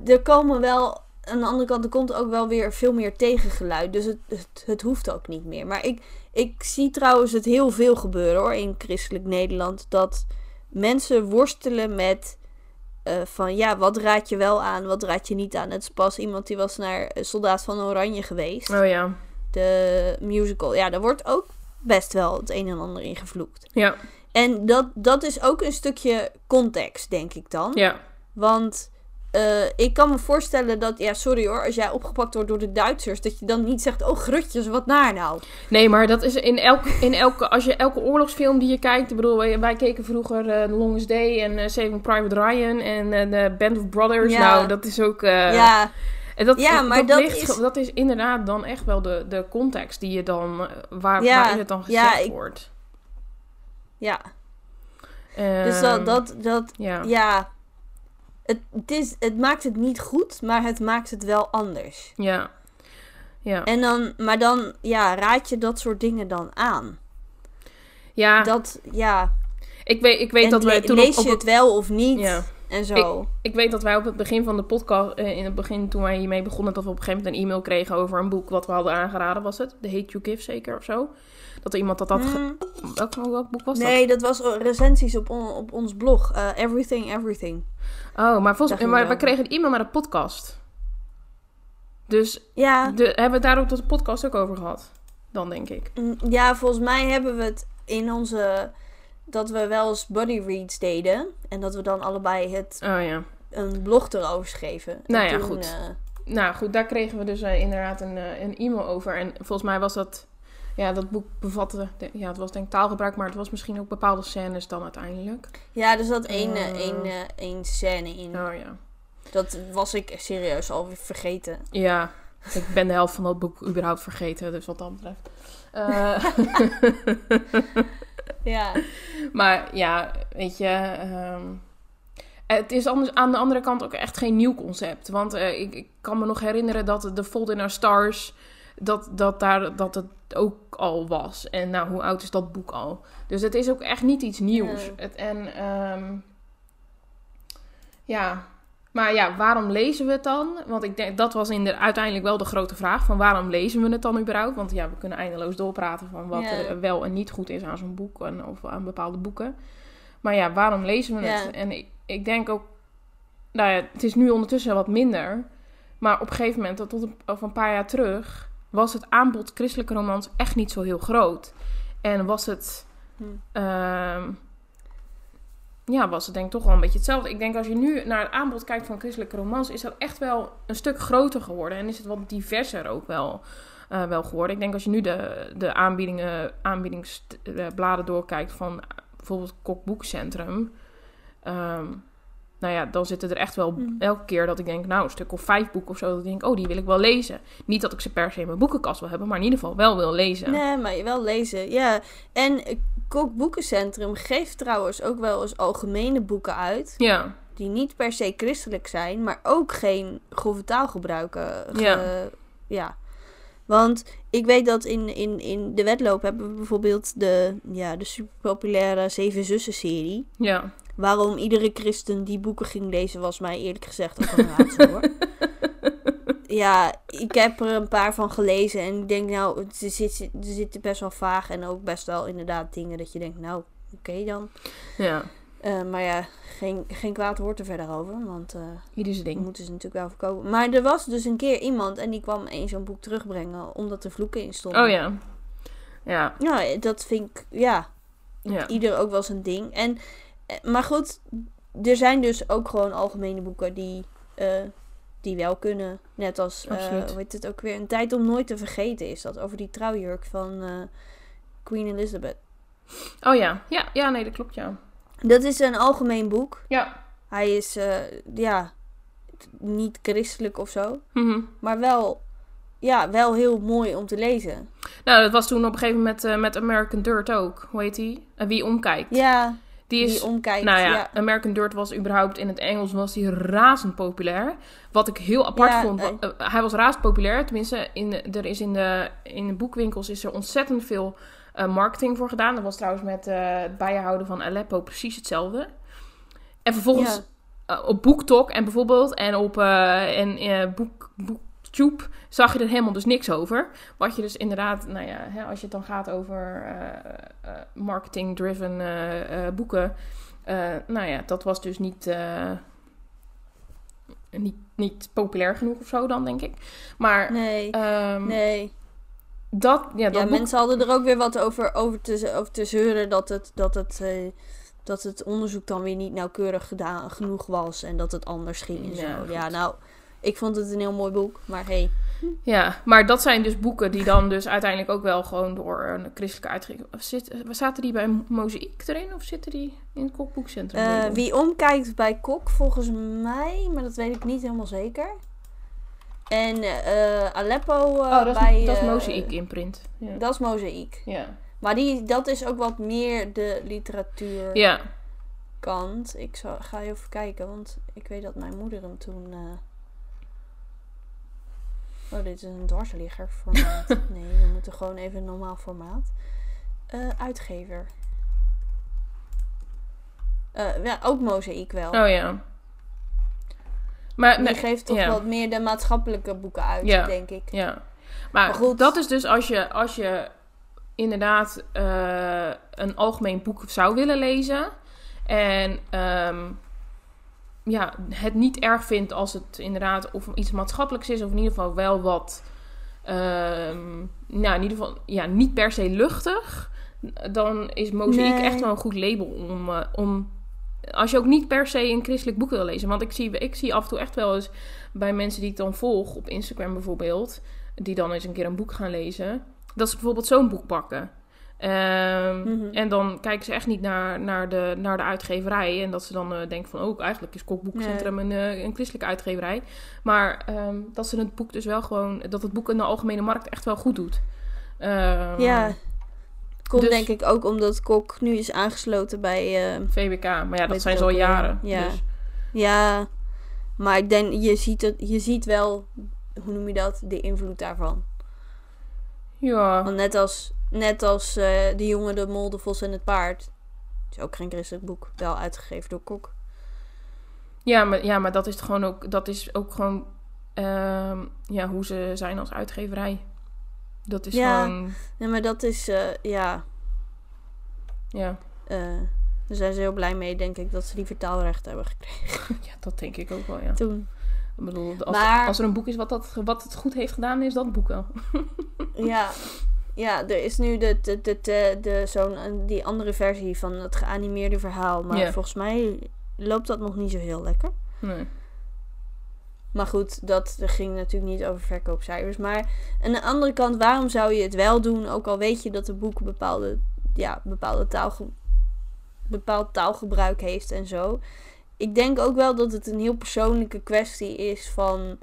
[SPEAKER 2] er komen wel. Aan de andere kant, er komt ook wel weer veel meer tegengeluid. Dus het, het, het hoeft ook niet meer. Maar ik, ik zie trouwens het heel veel gebeuren hoor in christelijk Nederland. Dat mensen worstelen met. eh, van ja, wat raad je wel aan, wat raad je niet aan. Het is pas iemand die was naar eh, Soldaat van Oranje geweest.
[SPEAKER 1] oh ja.
[SPEAKER 2] De musical. Ja, daar wordt ook best wel het een en ander in gevloekt.
[SPEAKER 1] Ja,
[SPEAKER 2] En dat, dat is ook een stukje context, denk ik dan.
[SPEAKER 1] ja.
[SPEAKER 2] Want eh, ik kan me voorstellen dat, ja, sorry hoor, als jij opgepakt wordt door de Duitsers, dat je dan niet zegt, oh grutjes, wat naar nou.
[SPEAKER 1] Nee, maar dat is in elke, in elke, als je elke oorlogsfilm die je kijkt, ik bedoel, wij, wij keken vroeger The Longest Day en eh, Saving Private Ryan en The Band of Brothers.
[SPEAKER 2] Ja.
[SPEAKER 1] Nou, dat is ook.
[SPEAKER 2] ja,
[SPEAKER 1] en dat,
[SPEAKER 2] Ja, maar dat
[SPEAKER 1] ligt,
[SPEAKER 2] is-
[SPEAKER 1] dat is inderdaad dan echt wel de, de context die je dan, waar,
[SPEAKER 2] Ja,
[SPEAKER 1] waarin het dan
[SPEAKER 2] ja,
[SPEAKER 1] gezegd
[SPEAKER 2] ik-
[SPEAKER 1] wordt.
[SPEAKER 2] ja. Dus dat,
[SPEAKER 1] Ehm,
[SPEAKER 2] dat, dat
[SPEAKER 1] Ja.
[SPEAKER 2] ja, het, het, is, het maakt het niet goed, maar het maakt het wel anders.
[SPEAKER 1] Ja. Ja.
[SPEAKER 2] En dan, maar dan, ja, raad je dat soort dingen dan aan.
[SPEAKER 1] ja,
[SPEAKER 2] Dat, ja,
[SPEAKER 1] ik weet, ik weet
[SPEAKER 2] en
[SPEAKER 1] dat wij
[SPEAKER 2] le-
[SPEAKER 1] toen
[SPEAKER 2] lees
[SPEAKER 1] op, op
[SPEAKER 2] je
[SPEAKER 1] het-
[SPEAKER 2] wel of niet
[SPEAKER 1] Ja.
[SPEAKER 2] en zo.
[SPEAKER 1] Ik weet dat wij op het begin van de podcast, eh, in het begin toen wij hiermee begonnen, dat we op een gegeven moment een e-mail kregen over een boek wat we hadden aangeraden, was het? The Hate You Give zeker of zo? Dat er iemand dat had... ge-
[SPEAKER 2] Hmm,
[SPEAKER 1] Welk, welk boek was
[SPEAKER 2] nee, dat was oh, recensies op, on- op ons blog. eh, everything, everything.
[SPEAKER 1] dat? Oh, maar, volgens,
[SPEAKER 2] het
[SPEAKER 1] we kregen een e-mail naar de podcast. Dus
[SPEAKER 2] Ja,
[SPEAKER 1] de, hebben we het daar ook tot de podcast ook over gehad? Dan denk ik.
[SPEAKER 2] Mm, Ja, volgens mij hebben we het in onze. Dat we wel eens buddy reads deden. En dat we dan allebei het,
[SPEAKER 1] Oh ja.
[SPEAKER 2] een blog erover schreven. En
[SPEAKER 1] Nou ja,
[SPEAKER 2] toen,
[SPEAKER 1] goed.
[SPEAKER 2] eh,
[SPEAKER 1] Nou goed, daar kregen we dus eh, inderdaad een, eh, een e-mail over. En volgens mij was dat... Ja, dat boek bevatte... de- ja, het was denk ik taalgebruik, maar het was misschien ook bepaalde scènes dan uiteindelijk.
[SPEAKER 2] ja, er zat één, eh,
[SPEAKER 1] Eh.
[SPEAKER 2] één, eh, één scène in.
[SPEAKER 1] Oh ja.
[SPEAKER 2] Dat was ik serieus alweer vergeten.
[SPEAKER 1] Ja, ik ben de helft van dat boek überhaupt vergeten, dus wat dat betreft. Eh, *laughs*
[SPEAKER 2] Ja.
[SPEAKER 1] maar ja, weet je, ehm, het is anders, aan de andere kant ook echt geen nieuw concept. Want eh, ik, ik kan me nog herinneren dat The Fault in Our Stars, dat, dat, daar, dat het ook al was. En nou, hoe oud is dat boek al? Dus het is ook echt niet iets nieuws. Het, en ehm, ja, maar ja, waarom lezen we het dan? Want ik denk, dat was in de, uiteindelijk wel de grote vraag. Van waarom lezen we het dan überhaupt? Want ja, we kunnen eindeloos doorpraten van wat
[SPEAKER 2] Ja.
[SPEAKER 1] er wel en niet goed is aan zo'n boek. En, of aan bepaalde boeken. Maar ja, waarom lezen we het? En ik, ik denk ook... Nou ja, het is nu ondertussen wat minder. Maar op een gegeven moment, tot een, of een paar jaar terug... was het aanbod christelijke romans echt niet zo heel groot. En was het...
[SPEAKER 2] Hm.
[SPEAKER 1] ehm, ja, was het denk ik toch wel een beetje hetzelfde. Ik denk als je nu naar het aanbod kijkt van christelijke romans, is dat echt wel een stuk groter geworden. En is het wat diverser ook wel, eh, wel geworden. Ik denk als je nu de, de aanbiedingen, aanbiedingsbladen doorkijkt van eh, bijvoorbeeld Kokboekcentrum. ehm nou ja, dan zitten er echt wel
[SPEAKER 2] Hmm.
[SPEAKER 1] elke keer dat ik denk, nou, een stuk of vijf boeken of zo. Dat ik denk, oh, die wil ik wel lezen. Niet dat ik ze per se in mijn boekenkast wil hebben, maar in ieder geval wel wil lezen.
[SPEAKER 2] Nee, maar je wel lezen. Ja. En eh, Kok Boekencentrum geeft trouwens ook wel eens algemene boeken uit.
[SPEAKER 1] Ja,
[SPEAKER 2] Die niet per se christelijk zijn, maar ook geen grove taal gebruiken. Ge-
[SPEAKER 1] Ja.
[SPEAKER 2] ja. Want ik weet dat in, in, in de wedloop hebben we bijvoorbeeld de, ja, de superpopulaire Zeven Zussen serie.
[SPEAKER 1] ja.
[SPEAKER 2] Waarom iedere christen die boeken ging lezen, was mij eerlijk gezegd ook een raadsel hoor. *laughs* Ja, ik heb er een paar van gelezen en ik denk nou, er zitten best wel vaag en ook best wel inderdaad dingen dat je denkt, nou, oké dan.
[SPEAKER 1] ja.
[SPEAKER 2] Eh, maar ja, geen, geen kwaad woord er verder over, want eh
[SPEAKER 1] Ieder ding.
[SPEAKER 2] moeten ze natuurlijk wel verkopen. Maar er was dus een keer iemand en die kwam eens zo'n boek terugbrengen omdat er vloeken in stonden.
[SPEAKER 1] Oh ja. Ja,
[SPEAKER 2] Ja, dat vind ik, ja,
[SPEAKER 1] ja.
[SPEAKER 2] ieder ook wel zijn ding. En, maar goed, er zijn dus ook gewoon algemene boeken die eh, die wel kunnen. Net als, hoe heet het ook weer, Een tijd om nooit te vergeten is dat. Over die trouwjurk van eh, Queen Elizabeth.
[SPEAKER 1] Oh ja. ja, ja, nee, dat klopt, ja.
[SPEAKER 2] Dat is een algemeen boek.
[SPEAKER 1] Ja.
[SPEAKER 2] Hij is, ja, niet christelijk of zo.
[SPEAKER 1] Mhm.
[SPEAKER 2] Maar wel, ja, wel heel mooi om te lezen.
[SPEAKER 1] Nou, dat was toen op een gegeven moment met American Dirt ook. Hoe heet die? En Wie omkijkt.
[SPEAKER 2] Ja,
[SPEAKER 1] die is...
[SPEAKER 2] die omkijkt.
[SPEAKER 1] nou ja,
[SPEAKER 2] ja.
[SPEAKER 1] American Dirt was überhaupt in het Engels was die razend populair. Wat ik heel apart
[SPEAKER 2] Ja,
[SPEAKER 1] vond.
[SPEAKER 2] eh.
[SPEAKER 1] eh, hij was razend populair. Tenminste, in de, er is in de, in de boekwinkels is er ontzettend veel eh, marketing voor gedaan. Dat was trouwens met eh, het bijhouden van Aleppo precies hetzelfde. En vervolgens
[SPEAKER 2] Ja.
[SPEAKER 1] op BookTok en bijvoorbeeld en op en, boek, Zag je er helemaal dus niks over. Wat je dus inderdaad, nou ja, hè, als je het dan gaat over eh, marketing-driven eh, boeken. nou ja, dat was dus niet, niet, niet populair genoeg of zo dan, denk ik. Maar
[SPEAKER 2] Nee,
[SPEAKER 1] ehm,
[SPEAKER 2] nee.
[SPEAKER 1] dat, ja, dat
[SPEAKER 2] Ja,
[SPEAKER 1] boek-
[SPEAKER 2] mensen hadden er ook weer wat over, over, te, over te zeuren dat het, dat, het, dat het onderzoek dan weer niet nauwkeurig gedaan genoeg was en dat het anders ging en
[SPEAKER 1] Ja,
[SPEAKER 2] zo.
[SPEAKER 1] goed.
[SPEAKER 2] Ja, nou, ik vond het een heel mooi boek, maar hey.
[SPEAKER 1] Ja, maar dat zijn dus boeken die dan dus uiteindelijk ook wel gewoon door een christelijke uitgever... Zit, zaten die bij Mozaïek erin of zitten die in het kokboekcentrum?
[SPEAKER 2] Eh, wie omkijkt bij Kok, volgens mij, maar dat weet ik niet helemaal zeker. En eh, Aleppo eh,
[SPEAKER 1] oh, dat is,
[SPEAKER 2] bij...
[SPEAKER 1] dat is
[SPEAKER 2] eh,
[SPEAKER 1] Mozaïek imprint. Ja.
[SPEAKER 2] Dat is Mozaïek.
[SPEAKER 1] ja.
[SPEAKER 2] Maar die, dat is ook wat meer de literatuurkant.
[SPEAKER 1] ja.
[SPEAKER 2] Ik zal, ga even kijken, want ik weet dat mijn moeder hem toen... Oh, dit is een dwarsligger formaat. *laughs* nee, we moeten gewoon even een normaal formaat. Eh, uitgever. Eh, ja, ook Mozaïek wel.
[SPEAKER 1] Oh ja. Maar,
[SPEAKER 2] Die
[SPEAKER 1] nee,
[SPEAKER 2] geeft toch
[SPEAKER 1] ja.
[SPEAKER 2] wat meer de maatschappelijke boeken uit,
[SPEAKER 1] Ja.
[SPEAKER 2] denk ik.
[SPEAKER 1] Ja. Maar,
[SPEAKER 2] Maar goed.
[SPEAKER 1] dat is dus als je, als je inderdaad eh, een algemeen boek zou willen lezen. En ehm, ja, het niet erg vindt als het inderdaad of iets maatschappelijks is. Of in ieder geval wel wat... ehm, nou, in ieder geval ja, niet per se luchtig. Dan is Mozaïek
[SPEAKER 2] Nee.
[SPEAKER 1] echt wel een goed label om... eh, om als je ook niet per se een christelijk boek wil lezen. Want ik zie, ik zie af en toe echt wel eens bij mensen die ik dan volg, op Instagram bijvoorbeeld, die dan eens een keer een boek gaan lezen, dat ze bijvoorbeeld zo'n boek pakken. Ehm,
[SPEAKER 2] Mhm.
[SPEAKER 1] En dan kijken ze echt niet naar, naar, de, naar de uitgeverij. En dat ze dan eh, denken van, oh, eigenlijk is Kokboekcentrum een, eh, een christelijke uitgeverij. Maar ehm, dat ze het boek dus wel gewoon, dat het boek in de algemene markt echt wel goed doet. Ehm,
[SPEAKER 2] Ja. Komt
[SPEAKER 1] Dus-
[SPEAKER 2] denk ik ook omdat Kok nu is aangesloten bij... eh,
[SPEAKER 1] VWK, maar ja, dat zijn ze al
[SPEAKER 2] ook
[SPEAKER 1] jaren.
[SPEAKER 2] Ja.
[SPEAKER 1] Dus,
[SPEAKER 2] ja, maar ik denk, je ziet, het, je ziet wel, hoe noem je dat, de invloed daarvan.
[SPEAKER 1] ja.
[SPEAKER 2] Want net als, net als eh, De Jongen, de Mol, de Vos en het Paard. is ook geen christelijk boek. Wel uitgegeven door Kok.
[SPEAKER 1] Ja, maar, ja, maar dat is gewoon ook, dat is ook gewoon ehm, ja, hoe ze zijn als uitgeverij. Dat is
[SPEAKER 2] Ja.
[SPEAKER 1] gewoon,
[SPEAKER 2] Nee, maar dat is, eh, ja...
[SPEAKER 1] ja.
[SPEAKER 2] eh, daar zijn ze heel blij mee, denk ik, dat ze die vertaalrechten hebben gekregen *laughs*
[SPEAKER 1] ja, dat denk ik ook wel, ja.
[SPEAKER 2] toen.
[SPEAKER 1] Ik bedoel, als,
[SPEAKER 2] Maar-
[SPEAKER 1] als er een boek is wat, dat, wat het goed heeft gedaan, is dat boek wel.
[SPEAKER 2] Ja, *laughs* ja, er is nu de, de, de, de, de, zo'n, eh, die andere versie van het geanimeerde verhaal. Maar volgens mij loopt dat nog niet zo heel lekker.
[SPEAKER 1] Nee.
[SPEAKER 2] Maar goed, dat ging natuurlijk niet over verkoopcijfers. Maar aan de andere kant, waarom zou je het wel doen? Ook al weet je dat een boek bepaalde, ja, bepaalde taalge bepaald taalgebruik heeft en zo. Ik denk ook wel dat het een heel persoonlijke kwestie is van...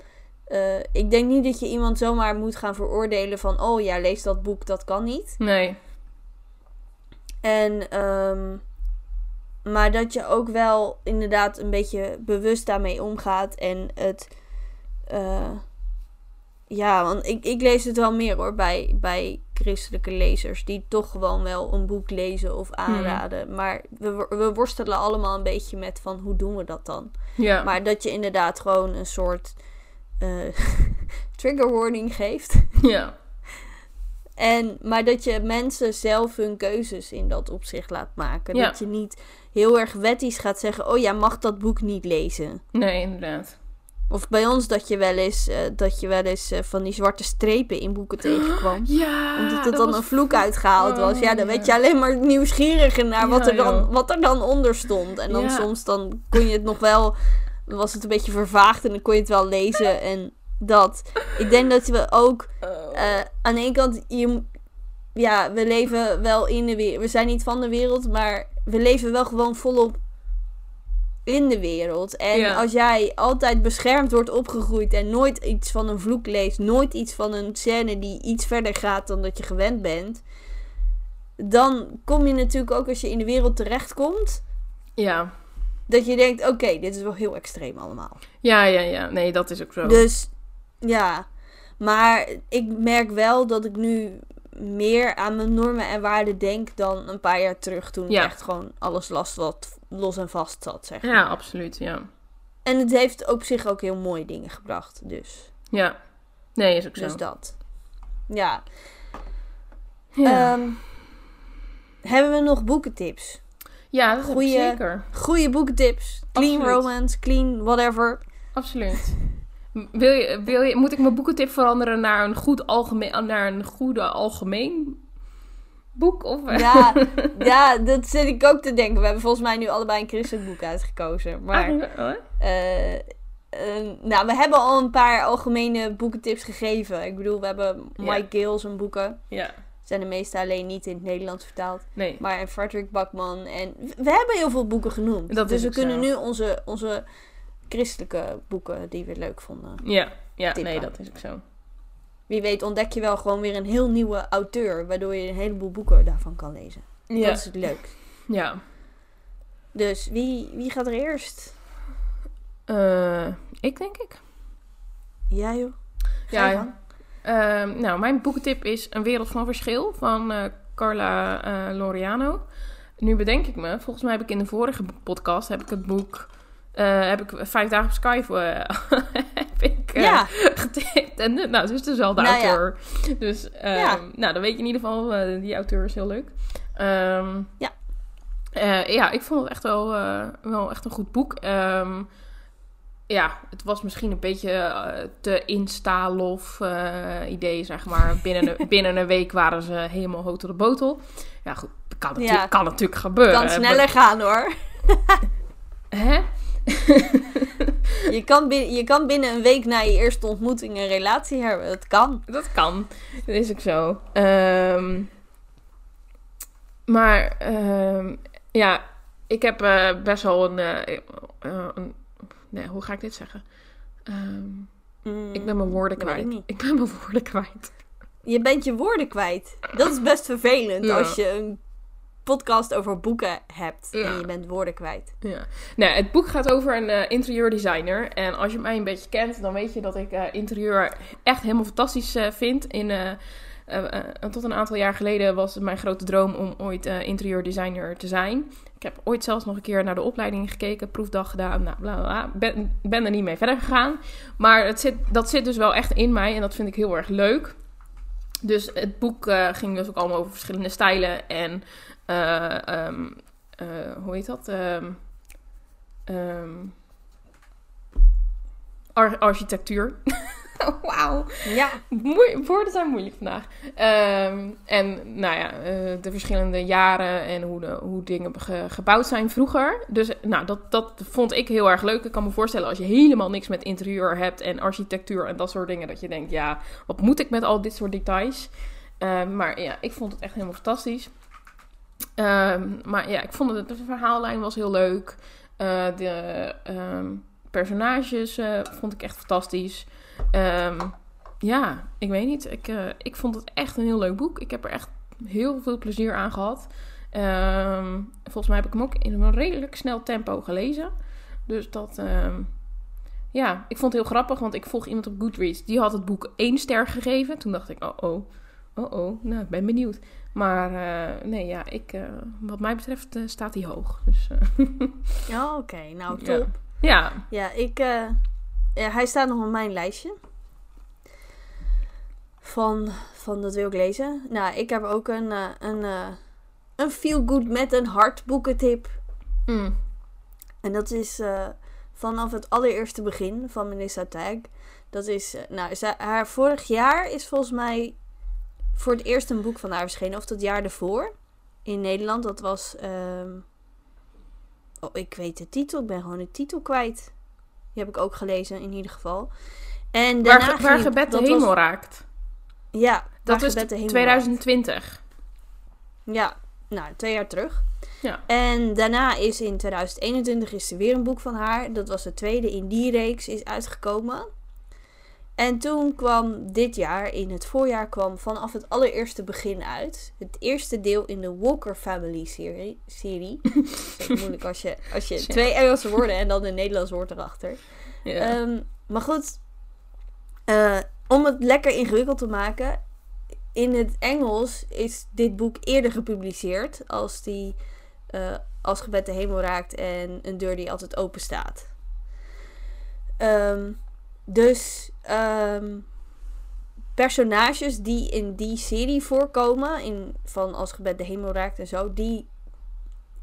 [SPEAKER 2] eh, ik denk niet dat je iemand zomaar moet gaan veroordelen van... Oh ja, lees dat boek, dat kan niet.
[SPEAKER 1] Nee.
[SPEAKER 2] En, ehm, maar dat je ook wel inderdaad een beetje bewust daarmee omgaat. En het. eh, ja, want ik, ik lees het wel meer hoor bij, bij christelijke lezers. Die toch gewoon wel een boek lezen of aanraden. Maar we, we worstelen allemaal een beetje met van hoe doen we dat dan?
[SPEAKER 1] Ja.
[SPEAKER 2] Maar dat je inderdaad gewoon een soort eh, *laughs* trigger warning geeft.
[SPEAKER 1] ja.
[SPEAKER 2] En, maar dat je mensen zelf hun keuzes in dat opzicht laat maken.
[SPEAKER 1] Ja.
[SPEAKER 2] Dat je niet heel erg wettisch gaat zeggen: Oh, jij mag dat boek niet lezen.
[SPEAKER 1] Nee, inderdaad.
[SPEAKER 2] Of bij ons dat je wel eens, eh, dat je wel eens eh, van die zwarte strepen in boeken *gasps* tegenkwam.
[SPEAKER 1] Ja.
[SPEAKER 2] Omdat het dan
[SPEAKER 1] was-
[SPEAKER 2] een vloek uitgehaald was. Ja, dan
[SPEAKER 1] Oh,
[SPEAKER 2] werd
[SPEAKER 1] ja.
[SPEAKER 2] je alleen maar nieuwsgieriger naar wat,
[SPEAKER 1] Ja,
[SPEAKER 2] er dan,
[SPEAKER 1] joh.
[SPEAKER 2] wat er dan onder stond. En dan
[SPEAKER 1] Ja.
[SPEAKER 2] soms dan kon je het nog wel was het een beetje vervaagd en dan kon je het wel lezen en dat. Ik denk dat we ook eh, aan de ene kant, je, ja, we leven wel in de wereld. We zijn niet van de wereld, maar we leven wel gewoon volop in de wereld. En
[SPEAKER 1] Ja.
[SPEAKER 2] als jij altijd beschermd wordt opgegroeid en nooit iets van een vloek leest, nooit iets van een scène die iets verder gaat dan dat je gewend bent, dan kom je natuurlijk ook als je in de wereld terechtkomt,
[SPEAKER 1] Ja.
[SPEAKER 2] Dat je denkt: oké, dit is wel heel extreem allemaal.
[SPEAKER 1] Ja, ja, ja. Nee, dat is ook zo.
[SPEAKER 2] Dus ja, maar ik merk wel dat ik nu meer aan mijn normen en waarden denk dan een paar jaar terug toen
[SPEAKER 1] Ja.
[SPEAKER 2] echt gewoon alles last wat los en vast zat, zeg maar.
[SPEAKER 1] Ja, absoluut. Ja.
[SPEAKER 2] En het heeft op zich ook heel mooie dingen gebracht, dus.
[SPEAKER 1] Ja. Nee, is ook zo.
[SPEAKER 2] Dus dat. Ja.
[SPEAKER 1] ja.
[SPEAKER 2] Ehm, hebben we nog boekentips?
[SPEAKER 1] Ja, dat
[SPEAKER 2] goeie-
[SPEAKER 1] zeker.
[SPEAKER 2] Goede boekentips. Clean
[SPEAKER 1] Absoluut.
[SPEAKER 2] romance, clean whatever.
[SPEAKER 1] Absoluut. Wil je, wil je, moet ik mijn boekentip veranderen naar een, goed algemeen, naar een goede algemeen boek? Of,
[SPEAKER 2] Ja, *laughs* ja, dat zit ik ook te denken. We hebben volgens mij nu allebei een christelijk boek uitgekozen. Maar
[SPEAKER 1] Ah,
[SPEAKER 2] Eh, nou, we hebben al een paar algemene boekentips gegeven. Ik bedoel, we hebben
[SPEAKER 1] Ja.
[SPEAKER 2] Mike Gill zijn boeken.
[SPEAKER 1] ja,
[SPEAKER 2] Zijn de meeste alleen niet in het Nederlands vertaald.
[SPEAKER 1] nee.
[SPEAKER 2] Maar en Frederick Bakman. En we hebben heel veel boeken genoemd.
[SPEAKER 1] Dat
[SPEAKER 2] dus we kunnen
[SPEAKER 1] zo.
[SPEAKER 2] nu onze, onze christelijke boeken die we leuk vonden.
[SPEAKER 1] Ja, ja
[SPEAKER 2] Tippen.
[SPEAKER 1] nee, dat is ook zo.
[SPEAKER 2] Wie weet ontdek je wel gewoon weer een heel nieuwe auteur. Waardoor je een heleboel boeken daarvan kan lezen.
[SPEAKER 1] Ja,
[SPEAKER 2] Dat is het leuk.
[SPEAKER 1] ja.
[SPEAKER 2] Dus wie, wie gaat er eerst?
[SPEAKER 1] Eh, ik denk ik.
[SPEAKER 2] Ja joh. Ga
[SPEAKER 1] Ja, ja. Ehm, nou, mijn boekentip is Een Wereld van Verschil van eh, Carla eh Loriano. Nu bedenk ik me, volgens mij heb ik in de vorige podcast heb ik het boek, eh, heb ik vijf dagen op Skype eh, *laughs* heb ik,
[SPEAKER 2] Ja.
[SPEAKER 1] getipt. En nou, het is dezelfde
[SPEAKER 2] Nou ja.
[SPEAKER 1] auteur. Dus ehm,
[SPEAKER 2] Ja.
[SPEAKER 1] nou, dan weet je in ieder geval, die auteur is heel leuk. Ehm,
[SPEAKER 2] Ja.
[SPEAKER 1] ja, ik vond het echt wel, wel echt een goed boek. Ja, het was misschien een beetje eh, te insta-lof eh, idee, zeg maar. Binnen een, *laughs* binnen een week waren ze helemaal hoog tot de botel. Ja, goed, dat kan,
[SPEAKER 2] Ja.
[SPEAKER 1] kan natuurlijk gebeuren.
[SPEAKER 2] Kan sneller gaan hoor. *laughs*
[SPEAKER 1] Hè? *laughs*
[SPEAKER 2] Je kan, binnen, je kan binnen een week na je eerste ontmoeting een relatie hebben. Dat kan.
[SPEAKER 1] Dat kan. Dat is ook zo. Ehm, maar ehm, ja, ik heb eh, best wel een, een... Nee, hoe ga ik dit zeggen? Ehm,
[SPEAKER 2] Mm,
[SPEAKER 1] ik ben mijn woorden
[SPEAKER 2] ik
[SPEAKER 1] kwijt. Ik ben mijn woorden kwijt.
[SPEAKER 2] Je bent je woorden kwijt. Dat is best vervelend
[SPEAKER 1] Ja.
[SPEAKER 2] als je een podcast over boeken hebt
[SPEAKER 1] Ja.
[SPEAKER 2] en je bent woorden kwijt.
[SPEAKER 1] Ja. Nou, het boek gaat over een eh, interieurdesigner. En als je mij een beetje kent, dan weet je dat ik eh, interieur echt helemaal fantastisch eh, vind. In, eh, eh, tot een aantal jaar geleden was het mijn grote droom om ooit eh, interieurdesigner te zijn. Ik heb ooit zelfs nog een keer naar de opleiding gekeken, proefdag gedaan, nou, bla bla. Ben, er niet mee verder gegaan. Maar het zit, dat zit dus wel echt in mij en dat vind ik heel erg leuk. Dus het boek ging dus ook allemaal over verschillende stijlen en eh, ehm, eh, hoe heet dat? Ehm, ehm, ar- architectuur. *laughs* *laughs* Wauw.
[SPEAKER 2] Ja.
[SPEAKER 1] Moe- woorden zijn moeilijk vandaag. Ehm, en nou ja, eh, de verschillende jaren en hoe, de, hoe dingen ge- gebouwd zijn vroeger. Dus nou, dat, dat vond ik heel erg leuk. Ik kan me voorstellen als je helemaal niks met interieur hebt en architectuur en dat soort dingen. Dat je denkt, ja, wat moet ik met al dit soort details? Ehm, maar ja, ik vond het echt helemaal fantastisch. Ehm, maar ja, ik vond het, de verhaallijn was heel leuk. Eh, de personages eh, vond ik echt fantastisch. Ehm, ja, ik weet niet. Ik, eh, ik vond het echt een heel leuk boek. Ik heb er echt heel veel plezier aan gehad. Ehm, volgens mij heb ik hem ook in een redelijk snel tempo gelezen. Dus dat... ehm, ja, ik vond het heel grappig, want ik volg iemand op Goodreads. Die had het boek één ster gegeven. Toen dacht ik, oh oh, oh oh, nou, ik ben benieuwd. Maar eh, nee, ja, ik, eh, wat mij betreft staat hij hoog. Dus
[SPEAKER 2] Ja, *laughs* oké. Nou,
[SPEAKER 1] Ja.
[SPEAKER 2] top.
[SPEAKER 1] ja,
[SPEAKER 2] Ja, ik... eh, ja, hij staat nog op mijn lijstje. Van, van dat wil ik lezen. Nou, ik heb ook een, eh, een, eh, een feel good met een hart boekentip.
[SPEAKER 1] Mm.
[SPEAKER 2] En dat is vanaf het allereerste begin van Melissa Tag. Dat is, nou, zij, haar vorig jaar is volgens mij voor het eerst een boek van haar verschenen. Of dat jaar ervoor. In Nederland. Dat was, ehm, oh, ik weet de titel. Ik ben gewoon de titel kwijt. Die heb ik ook gelezen in ieder geval. En daarna
[SPEAKER 1] Waar, gebed de hemel
[SPEAKER 2] was-
[SPEAKER 1] raakt.
[SPEAKER 2] Ja,
[SPEAKER 1] Dat is
[SPEAKER 2] gebed de hemel
[SPEAKER 1] 2020.
[SPEAKER 2] Ja, nou, twee jaar terug.
[SPEAKER 1] Ja.
[SPEAKER 2] En daarna is in 2021 is er weer een boek van haar. Dat was het tweede in die reeks, is uitgekomen. En toen kwam dit jaar, in het voorjaar, kwam vanaf het allereerste begin uit. Het eerste deel in de Walker Family serie. serie. *laughs* Dat is echt moeilijk als je, als je *laughs* twee Engelse woorden en dan een Nederlands woord erachter.
[SPEAKER 1] Ja.
[SPEAKER 2] Ehm, maar goed, eh, om het lekker ingewikkeld te maken. In het Engels is dit boek eerder gepubliceerd als die eh, als gebed de hemel raakt en een deur die altijd open staat. Ehm, dus ehm, personages die in die serie voorkomen, in, van als gebed de hemel raakt en zo, die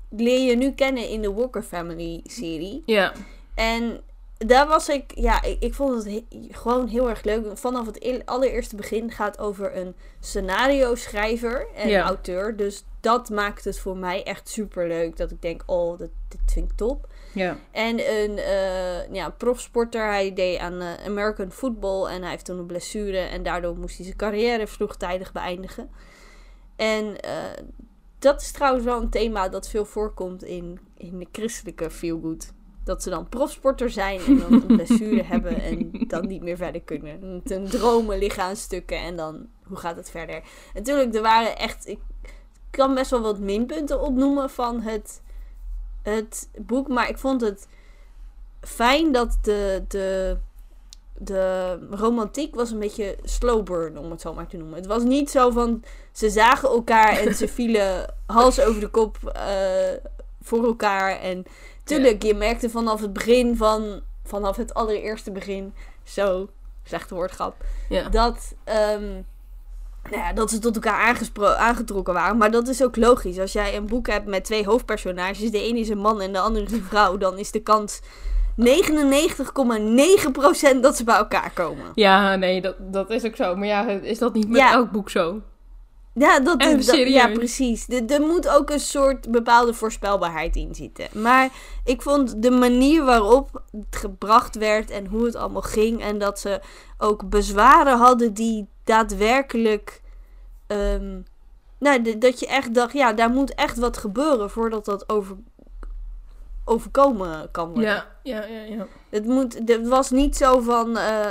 [SPEAKER 2] leer je nu kennen in de Walker Family serie.
[SPEAKER 1] ja.
[SPEAKER 2] En daar was ik, ja, ik, ik vond het he- gewoon heel erg leuk. Vanaf het eer- allereerste begin gaat over een scenario schrijver en
[SPEAKER 1] Ja.
[SPEAKER 2] auteur. Dus dat maakt het voor mij echt super leuk. Dat ik denk, oh, dat, dit vind ik top.
[SPEAKER 1] Ja.
[SPEAKER 2] En een eh, ja, profsporter, hij deed aan eh, American football en hij heeft toen een blessure. En daardoor moest hij zijn carrière vroegtijdig beëindigen. En eh, dat is trouwens wel een thema dat veel voorkomt in, in de christelijke feelgood. Dat ze dan profsporter zijn en dan een blessure *laughs* hebben en dan niet meer verder kunnen. En Ten dromen liggen aan stukken en dan, hoe gaat het verder? Natuurlijk, er waren echt, ik kan best wel wat minpunten opnoemen van het, het boek. Maar ik vond het fijn dat de, de, de romantiek was een beetje slow burn, om het zo maar te noemen. Het was niet zo van, ze zagen elkaar en ze *laughs* vielen hals over de kop eh, voor elkaar. En tuurlijk, je merkte vanaf het begin van, vanaf het allereerste begin, zo, slechte woordgrap,
[SPEAKER 1] Ja.
[SPEAKER 2] dat, ehm, nou ja, dat ze tot elkaar aangetrokken waren. Maar dat is ook logisch. Als jij een boek hebt met twee hoofdpersonages, de ene is een man en de andere is een vrouw, dan is de kans 99,9% dat ze bij elkaar komen.
[SPEAKER 1] Ja, nee, dat, dat is ook zo. Maar ja, is dat niet met
[SPEAKER 2] Ja.
[SPEAKER 1] elk boek zo?
[SPEAKER 2] Ja, dat, ja precies. Er- moet ook een soort bepaalde voorspelbaarheid in zitten. Maar ik vond de manier waarop het gebracht werd en hoe het allemaal ging. En dat ze ook bezwaren hadden die daadwerkelijk. ehm, nou, dat je echt dacht, ja, daar moet echt wat gebeuren voordat dat over, overkomen kan worden.
[SPEAKER 1] Ja, ja, ja, ja.
[SPEAKER 2] Het, moet, het was niet zo van. eh,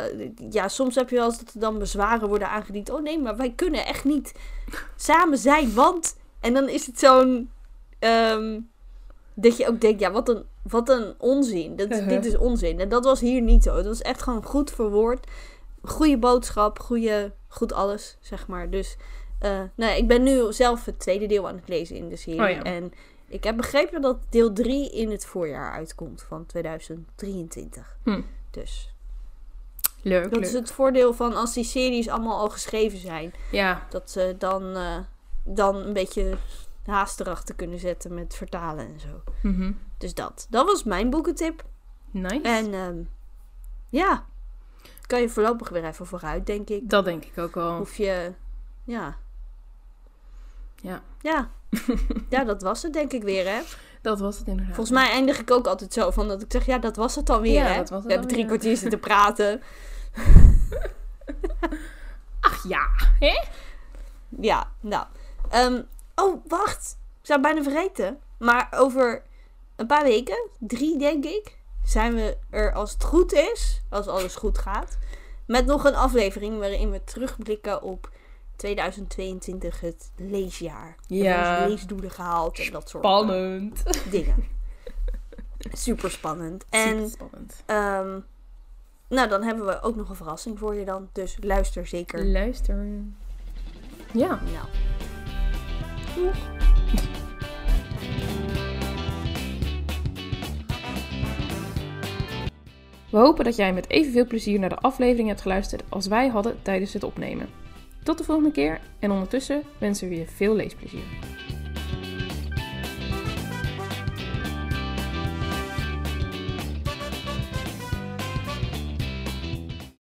[SPEAKER 2] ja, soms heb je wel eens dat er dan bezwaren worden aangediend. Oh nee, maar wij kunnen echt niet samen zijn, want. En dan is het zo'n. ehm, dat je ook denkt, ja, wat een, wat een onzin. Dat. Dit is onzin. En dat was hier niet zo. Het was echt gewoon goed verwoord. Goede boodschap, goede, goed alles, zeg maar. Dus eh, nou ja, ik ben nu zelf het tweede deel aan het lezen in de serie.
[SPEAKER 1] Oh ja.
[SPEAKER 2] En ik heb begrepen dat deel 3 in het voorjaar uitkomt van 2023.
[SPEAKER 1] Hm.
[SPEAKER 2] Dus
[SPEAKER 1] Leuk,
[SPEAKER 2] dat
[SPEAKER 1] leuk.
[SPEAKER 2] is het voordeel van als die series allemaal al geschreven zijn.
[SPEAKER 1] Ja,
[SPEAKER 2] Dat ze dan, eh, dan een beetje haast erachter kunnen zetten met vertalen en zo.
[SPEAKER 1] mhm.
[SPEAKER 2] Dus dat. Dat was mijn boekentip.
[SPEAKER 1] nice.
[SPEAKER 2] En ehm, ja, kan je voorlopig weer even vooruit, denk ik.
[SPEAKER 1] Dat denk ik ook wel.
[SPEAKER 2] Hoef je, ja.
[SPEAKER 1] Ja.
[SPEAKER 2] Ja. ja, dat was het denk ik weer, hè.
[SPEAKER 1] Dat was het inderdaad.
[SPEAKER 2] Volgens mij eindig ik ook altijd zo van dat ik zeg, ja, dat was het dan weer,
[SPEAKER 1] Ja,
[SPEAKER 2] hè.
[SPEAKER 1] dat was het
[SPEAKER 2] We hebben drie
[SPEAKER 1] weer.
[SPEAKER 2] kwartier zitten *laughs* praten.
[SPEAKER 1] Ach ja, hè?
[SPEAKER 2] Ja, nou. Ehm, oh, wacht. Ik zou bijna vergeten. Maar over een paar weken, drie denk ik, zijn we er als het goed is, als alles goed gaat, met nog een aflevering waarin we terugblikken op 2022, het leesjaar. We
[SPEAKER 1] Ja.
[SPEAKER 2] leesdoelen gehaald en dat soort
[SPEAKER 1] Spannend.
[SPEAKER 2] dingen. *laughs* Super spannend. En
[SPEAKER 1] spannend.
[SPEAKER 2] ehm, nou, dan hebben we ook nog een verrassing voor je dan. Dus luister zeker.
[SPEAKER 1] Luister. Ja.
[SPEAKER 2] Nou.
[SPEAKER 1] We hopen dat jij met evenveel plezier naar de aflevering hebt geluisterd als wij hadden tijdens het opnemen. Tot de volgende keer en ondertussen wensen we je veel leesplezier.